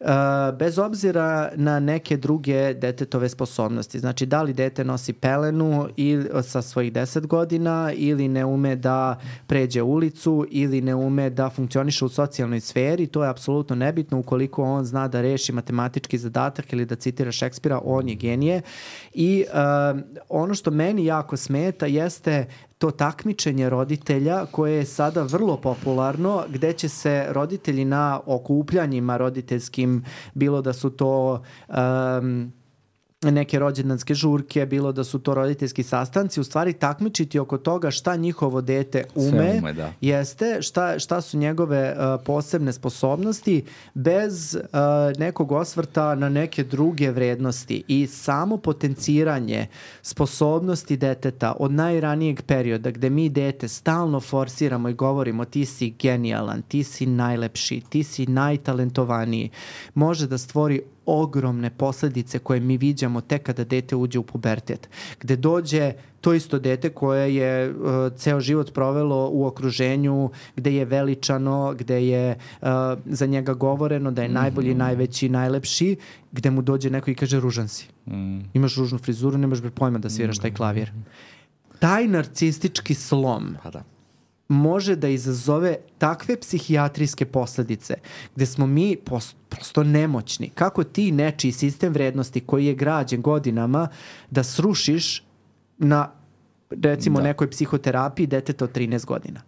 S1: Uh, bez obzira na neke druge detetove sposobnosti. Znači, da li dete nosi pelenu ili, sa svojih 10 godina ili ne ume da pređe ulicu ili ne ume da funkcioniše u socijalnoj sferi, to je apsolutno nebitno ukoliko on zna da reši matematički zadatak ili da citira Šekspira, on je genije. I uh, ono što meni jako smeta jeste to takmičenje roditelja koje je sada vrlo popularno, gde će se roditelji na okupljanjima roditeljskim, bilo da su to um, neke rođendanske žurke, bilo da su to roditeljski sastanci, u stvari takmičiti oko toga šta njihovo dete ume, ume da. jeste, šta, šta su njegove uh, posebne sposobnosti bez uh, nekog osvrta na neke druge vrednosti i samo potenciranje sposobnosti deteta od najranijeg perioda gde mi dete stalno forsiramo i govorimo ti si genijalan, ti si najlepši, ti si najtalentovaniji, može da stvori ogromne posledice koje mi viđamo tek kada dete uđe u pubertet. Gde dođe to isto dete koje je uh, ceo život provelo u okruženju gde je veličano, gde je uh, za njega govoreno da je najbolji, mm -hmm. najveći, najlepši, gde mu dođe neko i kaže ružan si. Mm. Imaš ružnu frizuru, nemaš pojma da sviraš taj klavir. Taj narcistički slom
S2: pa da
S1: može da izazove takve psihijatrijske posledice gde smo mi prosto nemoćni. Kako ti nečiji sistem vrednosti koji je građen godinama da srušiš na recimo da. nekoj psihoterapiji deteta od 13 godina.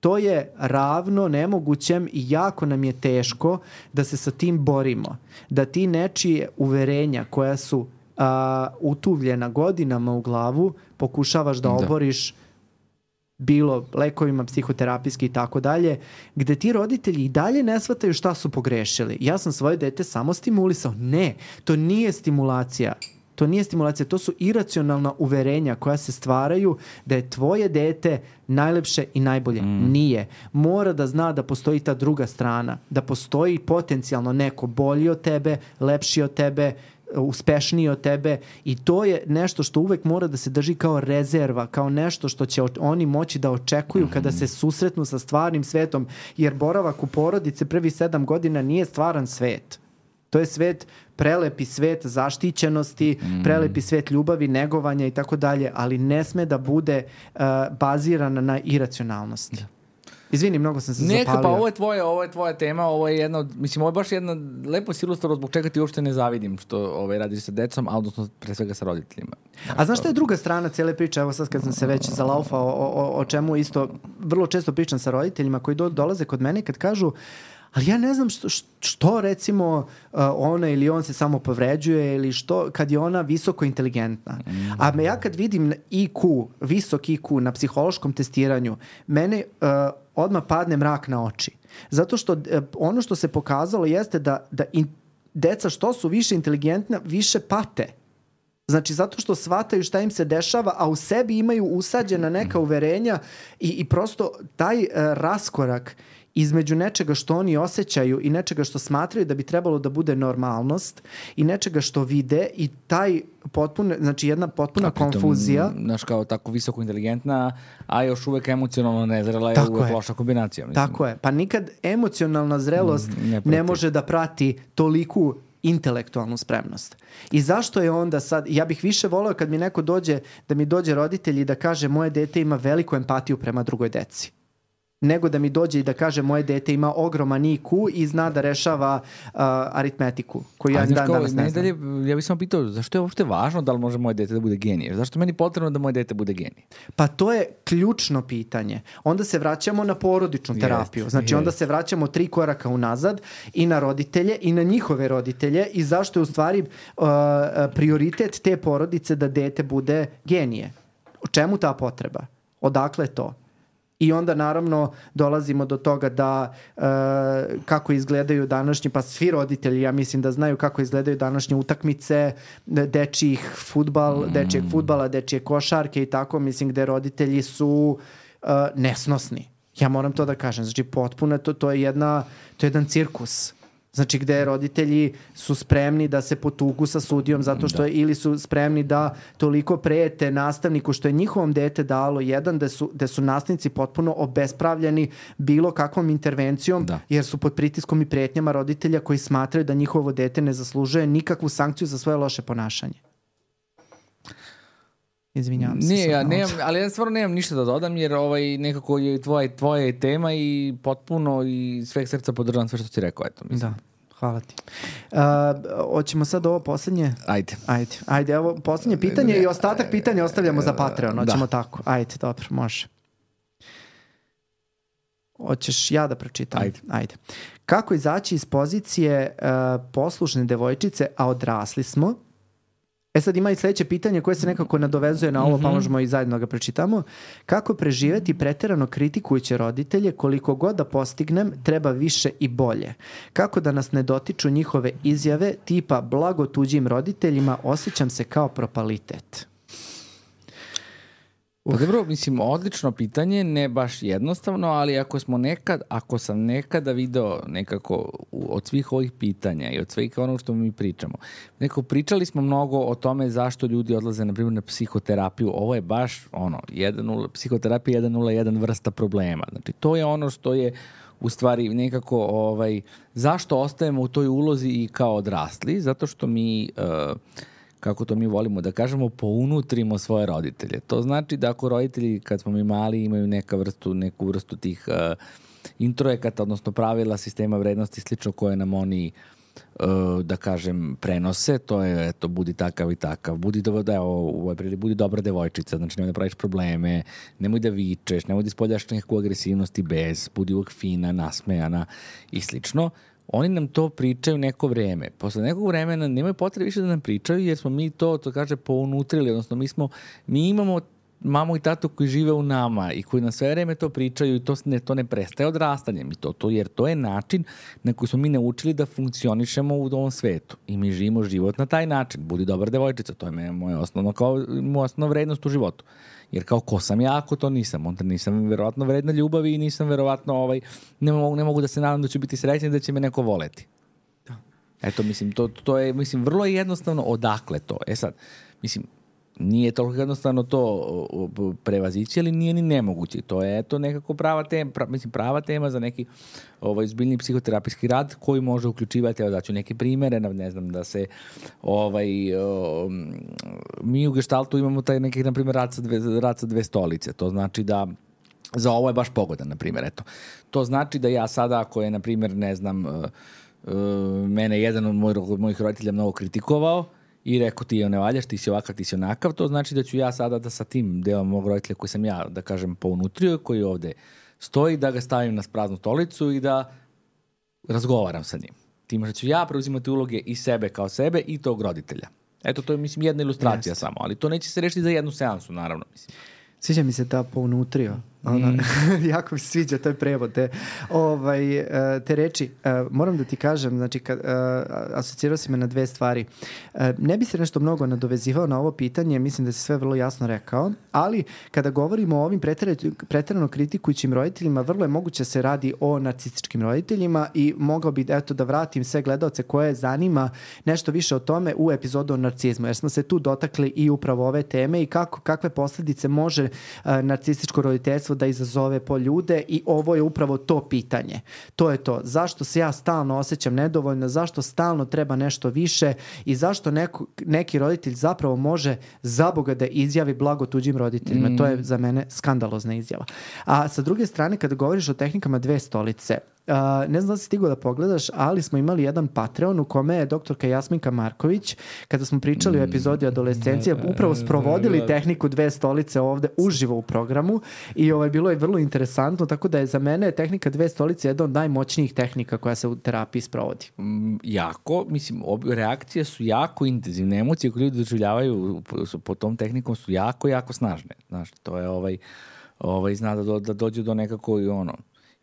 S1: To je ravno nemogućem i jako nam je teško da se sa tim borimo. Da ti nečije uverenja koja su a, utuvljena godinama u glavu pokušavaš da, da. Bilo lekovima, psihoterapijski i tako dalje, gde ti roditelji i dalje ne shvataju šta su pogrešili. Ja sam svoje dete samo stimulisao. Ne, to nije stimulacija. To nije stimulacija, to su iracionalna uverenja koja se stvaraju da je tvoje dete najlepše i najbolje. Mm. Nije. Mora da zna da postoji ta druga strana, da postoji potencijalno neko bolji od tebe, lepši od tebe, uspešniji od tebe i to je nešto što uvek mora da se drži kao rezerva, kao nešto što će oni moći da očekuju kada se susretnu sa stvarnim svetom, jer boravak u porodice prvi sedam godina nije stvaran svet. To je svet, prelepi svet zaštićenosti, mm. prelepi svet ljubavi, negovanja i tako dalje, ali ne sme da bude uh, baziran na iracionalnosti. Da. Izvini, mnogo sam se
S2: Neka,
S1: zapalio.
S2: pa ovo je tvoja, ovo je tvoja tema, ovo je jedna, od- mislim, ovo je baš jedna, lepo si ilustrovao zbog čega ti uopšte ne zavidim što ovaj, radiš sa decom, a odnosno pre svega sa roditeljima.
S1: A znaš šta je druga strana cijele priče, evo sad kad sam se već zalaufao o, o, o čemu isto, vrlo često pričam sa roditeljima koji do, dolaze kod mene kad kažu ali ja ne znam što, što recimo uh, ona ili on se samo povređuje ili što kad je ona visoko inteligentna. A me ja kad vidim IQ, visok IQ na psihološkom testiranju, mene uh, odmah padne mrak na oči. Zato što uh, ono što se pokazalo jeste da, da in, deca što su više inteligentna, više pate. Znači, zato što shvataju šta im se dešava, a u sebi imaju usađena neka uverenja i, i prosto taj uh, raskorak između nečega što oni osjećaju i nečega što smatraju da bi trebalo da bude normalnost i nečega što vide i taj potpune, znači jedna potpuna
S2: A pritom,
S1: konfuzija.
S2: Znaš, kao tako visoko inteligentna, a još uvek emocionalno nezrela je
S1: Tako
S2: uvek
S1: je.
S2: loša kombinacija. Mislim.
S1: Tako je. Pa nikad emocionalna zrelost
S2: Mm, ne
S1: ne, može da prati toliku intelektualnu spremnost. I zašto je onda sad, ja bih više voleo kad mi neko dođe, da mi dođe roditelj i da kaže moje dete ima veliku empatiju prema drugoj deci nego da mi dođe i da kaže moje dete ima ogroman IQ i zna da rešava uh, aritmetiku, koju ja dan danas ne znam.
S2: dalje, ja bih samo pitao, zašto je uopšte važno da li može moje dete da bude genije? Zašto meni potrebno da moje dete bude genije?
S1: Pa to je ključno pitanje. Onda se vraćamo na porodičnu
S2: Jest,
S1: terapiju. Znači onda
S2: jest.
S1: se vraćamo tri koraka unazad i na roditelje i na njihove roditelje i zašto je u stvari uh, prioritet te porodice da dete bude genije. O čemu ta potreba? Odakle to? I onda naravno dolazimo do toga da uh, kako izgledaju današnji, pa svi roditelji ja mislim da znaju kako izgledaju današnje utakmice dečijih futbal,
S2: Mm.
S1: dečijeg futbala, dečije košarke i tako, mislim gde roditelji su uh, nesnosni. Ja moram to da kažem. Znači potpuno to, to je jedna, to je jedan cirkus. Znači gde roditelji su spremni da se potugu sa sudijom zato što je, ili su spremni da toliko prete nastavniku što je njihovom dete dalo jedan da su, da su nastavnici potpuno obespravljeni bilo kakvom intervencijom
S2: Da.
S1: jer su pod pritiskom i pretnjama roditelja koji smatraju da njihovo dete ne zaslužuje nikakvu sankciju za svoje loše ponašanje. Izvinjavam se. Sad
S2: ja nemam, ali ja stvarno nemam ništa da dodam jer ovaj nekako je tvoja, tvoja je tema i potpuno i sveg srca podržavam sve što si rekao. Eto, mislim.
S1: Da, hvala ti. Uh, hoćemo sad ovo poslednje?
S2: Ajde.
S1: Ajde, ajde, evo poslednje pitanje i ostatak pitanja ostavljamo za Patreon,
S2: Da.
S1: hoćemo tako. Ajde, dobro, može. Hoćeš ja da pročitam?
S2: Ajde.
S1: Ajde. Kako izaći iz pozicije uh, poslušne devojčice, a odrasli smo? E sad ima i sledeće pitanje koje se nekako nadovezuje na ovo, pa možemo i zajedno ga pročitamo. Kako preživeti preterano kritikujuće roditelje, koliko god da postignem, treba više i bolje. Kako da nas ne dotiču njihove izjave tipa blago tuđim roditeljima, osjećam se kao propalitet.
S2: Pa dobro, mislim, odlično pitanje, ne baš jednostavno, ali ako smo nekad, ako sam nekada video nekako u- od svih ovih pitanja i od svih onog što mi pričamo, neko pričali smo mnogo o tome zašto ljudi odlaze, na primjer, na psihoterapiju. Ovo je baš, ono, 1.0, psihoterapija 1.01 vrsta problema. Znači, to je ono što je u stvari nekako, ovaj, zašto ostajemo u toj ulozi i kao odrasli? Zato što mi... Uh, kako to mi volimo da kažemo, pounutrimo svoje roditelje. To znači da ako roditelji kad smo mi mali imaju neka vrstu, neku vrstu tih uh, introjekata, odnosno pravila sistema vrednosti slično koje nam oni uh, da kažem, prenose, to je, eto, budi takav i takav, budi, do, da, u ovoj prili, budi dobra devojčica, znači nemoj da praviš probleme, nemoj da vičeš, nemoj da ispoljaš nekakvu agresivnost i bez, budi uvek fina, nasmejana i slično oni nam to pričaju neko vreme. Posle nekog vremena nemaju potrebe više da nam pričaju jer smo mi to, to kaže, pounutrili, odnosno mi smo, mi imamo mamu i tatu koji žive u nama i koji na sve vreme to pričaju i to ne, to ne prestaje odrastanjem i to, to, jer to je način na koji smo mi naučili da funkcionišemo u ovom svetu i mi živimo život na taj način. Budi dobar devojčica, to je moje osnovno, kao, moja osnovna vrednost u životu. Jer kao ko sam ja ako to nisam, onda nisam verovatno vredna ljubavi i nisam verovatno ovaj, ne mogu, ne mogu da se nadam da ću biti srećan i da će me neko voleti. Eto, mislim, to, to je, mislim, vrlo je jednostavno odakle to. E sad, mislim, nije toliko jednostavno to prevazići, ali nije ni nemoguće. To je to nekako prava tema, pra, mislim, prava tema za neki ovaj, zbiljni psihoterapijski rad koji može uključivati, evo daću neke primere, ne znam, da se ovaj, um, mi u gestaltu imamo taj neki, na primjer, rad sa, dve, rad sa dve stolice. To znači da za ovo je baš pogodan, na primjer, eto. To znači da ja sada, ako je, na primjer, ne znam, uh, uh, mene jedan od mojih roditelja mnogo kritikovao, i rekao ti ne valjaš, ti si ovakav, ti si onakav, to znači da ću ja sada da sa tim delom mog roditelja koji sam ja, da kažem, pounutrio, koji ovde stoji, da ga stavim na praznu stolicu i da razgovaram sa njim. Time što ću ja preuzimati uloge i sebe kao sebe i tog roditelja. Eto, to je, mislim, jedna ilustracija Jeste. samo, ali to neće se rešiti za jednu seansu, naravno, mislim.
S1: Sviđa mi se ta pounutrio. Ona, mm. jako mi se sviđa, to je prevod te, ovaj, e, te reči. E, moram da ti kažem, znači, kad, e, asocirao si me na dve stvari. Ne bi se nešto mnogo nadovezivao na ovo pitanje, mislim da si sve vrlo jasno rekao, ali kada govorimo o ovim preterano kritikujućim roditeljima, vrlo je moguće da se radi o narcističkim roditeljima i mogao bi eto, da vratim sve gledalce koje zanima nešto više o tome u epizodu o narcizmu, jer smo se tu dotakli i upravo ove teme i kako, kakve posledice može narcističko roditeljstvo sredstvo da izazove po ljude i ovo je upravo to pitanje. To je to. Zašto se ja stalno osjećam nedovoljno, zašto stalno treba nešto više i zašto neko, neki roditelj zapravo može za Boga da izjavi blago tuđim roditeljima. Mm. To je za mene skandalozna izjava. A sa druge strane, kada govoriš o tehnikama dve stolice, ne znam da si stigo da pogledaš, ali smo imali jedan Patreon u kome je doktorka Jasminka Marković, kada smo pričali mm, o epizodi adolescencije, upravo sprovodili tehniku dve stolice ovde uživo u programu i ovaj, bilo je vrlo interesantno, tako da je za mene tehnika dve stolice jedna od najmoćnijih tehnika koja se u terapiji sprovodi.
S2: Mm, jako, mislim, ob, reakcije su jako intenzivne, emocije koje ljudi doživljavaju po tom tehnikom su jako, jako snažne. Znaš, to je ovaj, ovaj zna da, do, da dođe do nekako i ono,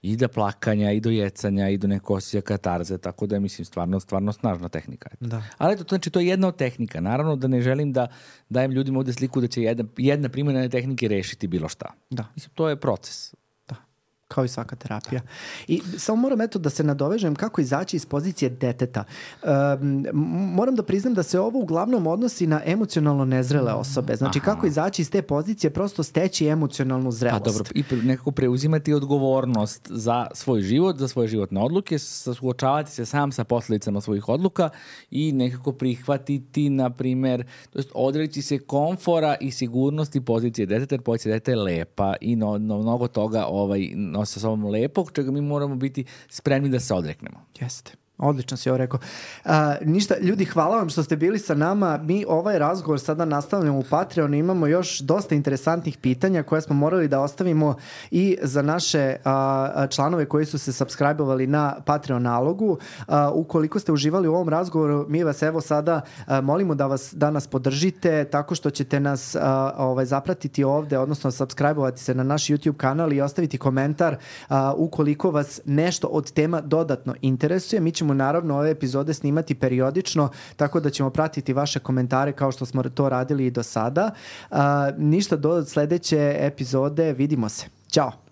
S2: i do plakanja, i do jecanja, i do neko osjeća katarze, tako da je, mislim, stvarno, stvarno snažna tehnika.
S1: Da.
S2: Ali eto, to, znači, to je jedna od tehnika. Naravno da ne želim da dajem ljudima ovde sliku da će jedna, jedna primjena tehnike rešiti bilo šta.
S1: Da.
S2: Mislim, to je proces
S1: kao i svaka terapija. I samo moram eto da se nadovežem kako izaći iz pozicije deteta. Um, moram da priznam da se ovo uglavnom odnosi na emocionalno nezrele osobe. Znači Aha. kako izaći iz te pozicije, prosto steći emocionalnu zrelost.
S2: A dobro, i nekako preuzimati odgovornost za svoj život, za svoje životne odluke, suočavati se sam sa posledicama svojih odluka i nekako prihvatiti, na primer, to jest odreći se komfora i sigurnosti pozicije deteta, jer pozicija deteta je lepa i no, no, mnogo toga ovaj, nosi sa sobom lepog, čega mi moramo biti spremni da se odreknemo.
S1: Jeste. Odlično si ovo rekao. A, ništa, ljudi, hvala vam što ste bili sa nama. Mi ovaj razgovor sada nastavljamo u Patreonu. Imamo još dosta interesantnih pitanja koje smo morali da ostavimo i za naše a, članove koji su se subscribe-ovali na Patreon nalogu. A, ukoliko ste uživali u ovom razgovoru, mi vas evo sada molimo da, vas, da nas podržite tako što ćete nas ovaj, zapratiti ovde, odnosno subscribe-ovati se na naš YouTube kanal i ostaviti komentar ukoliko vas nešto od tema dodatno interesuje. Mi ćemo ćemo naravno ove epizode snimati periodično, tako da ćemo pratiti vaše komentare kao što smo to radili i do sada. Uh, ništa do sledeće epizode, vidimo se. Ćao!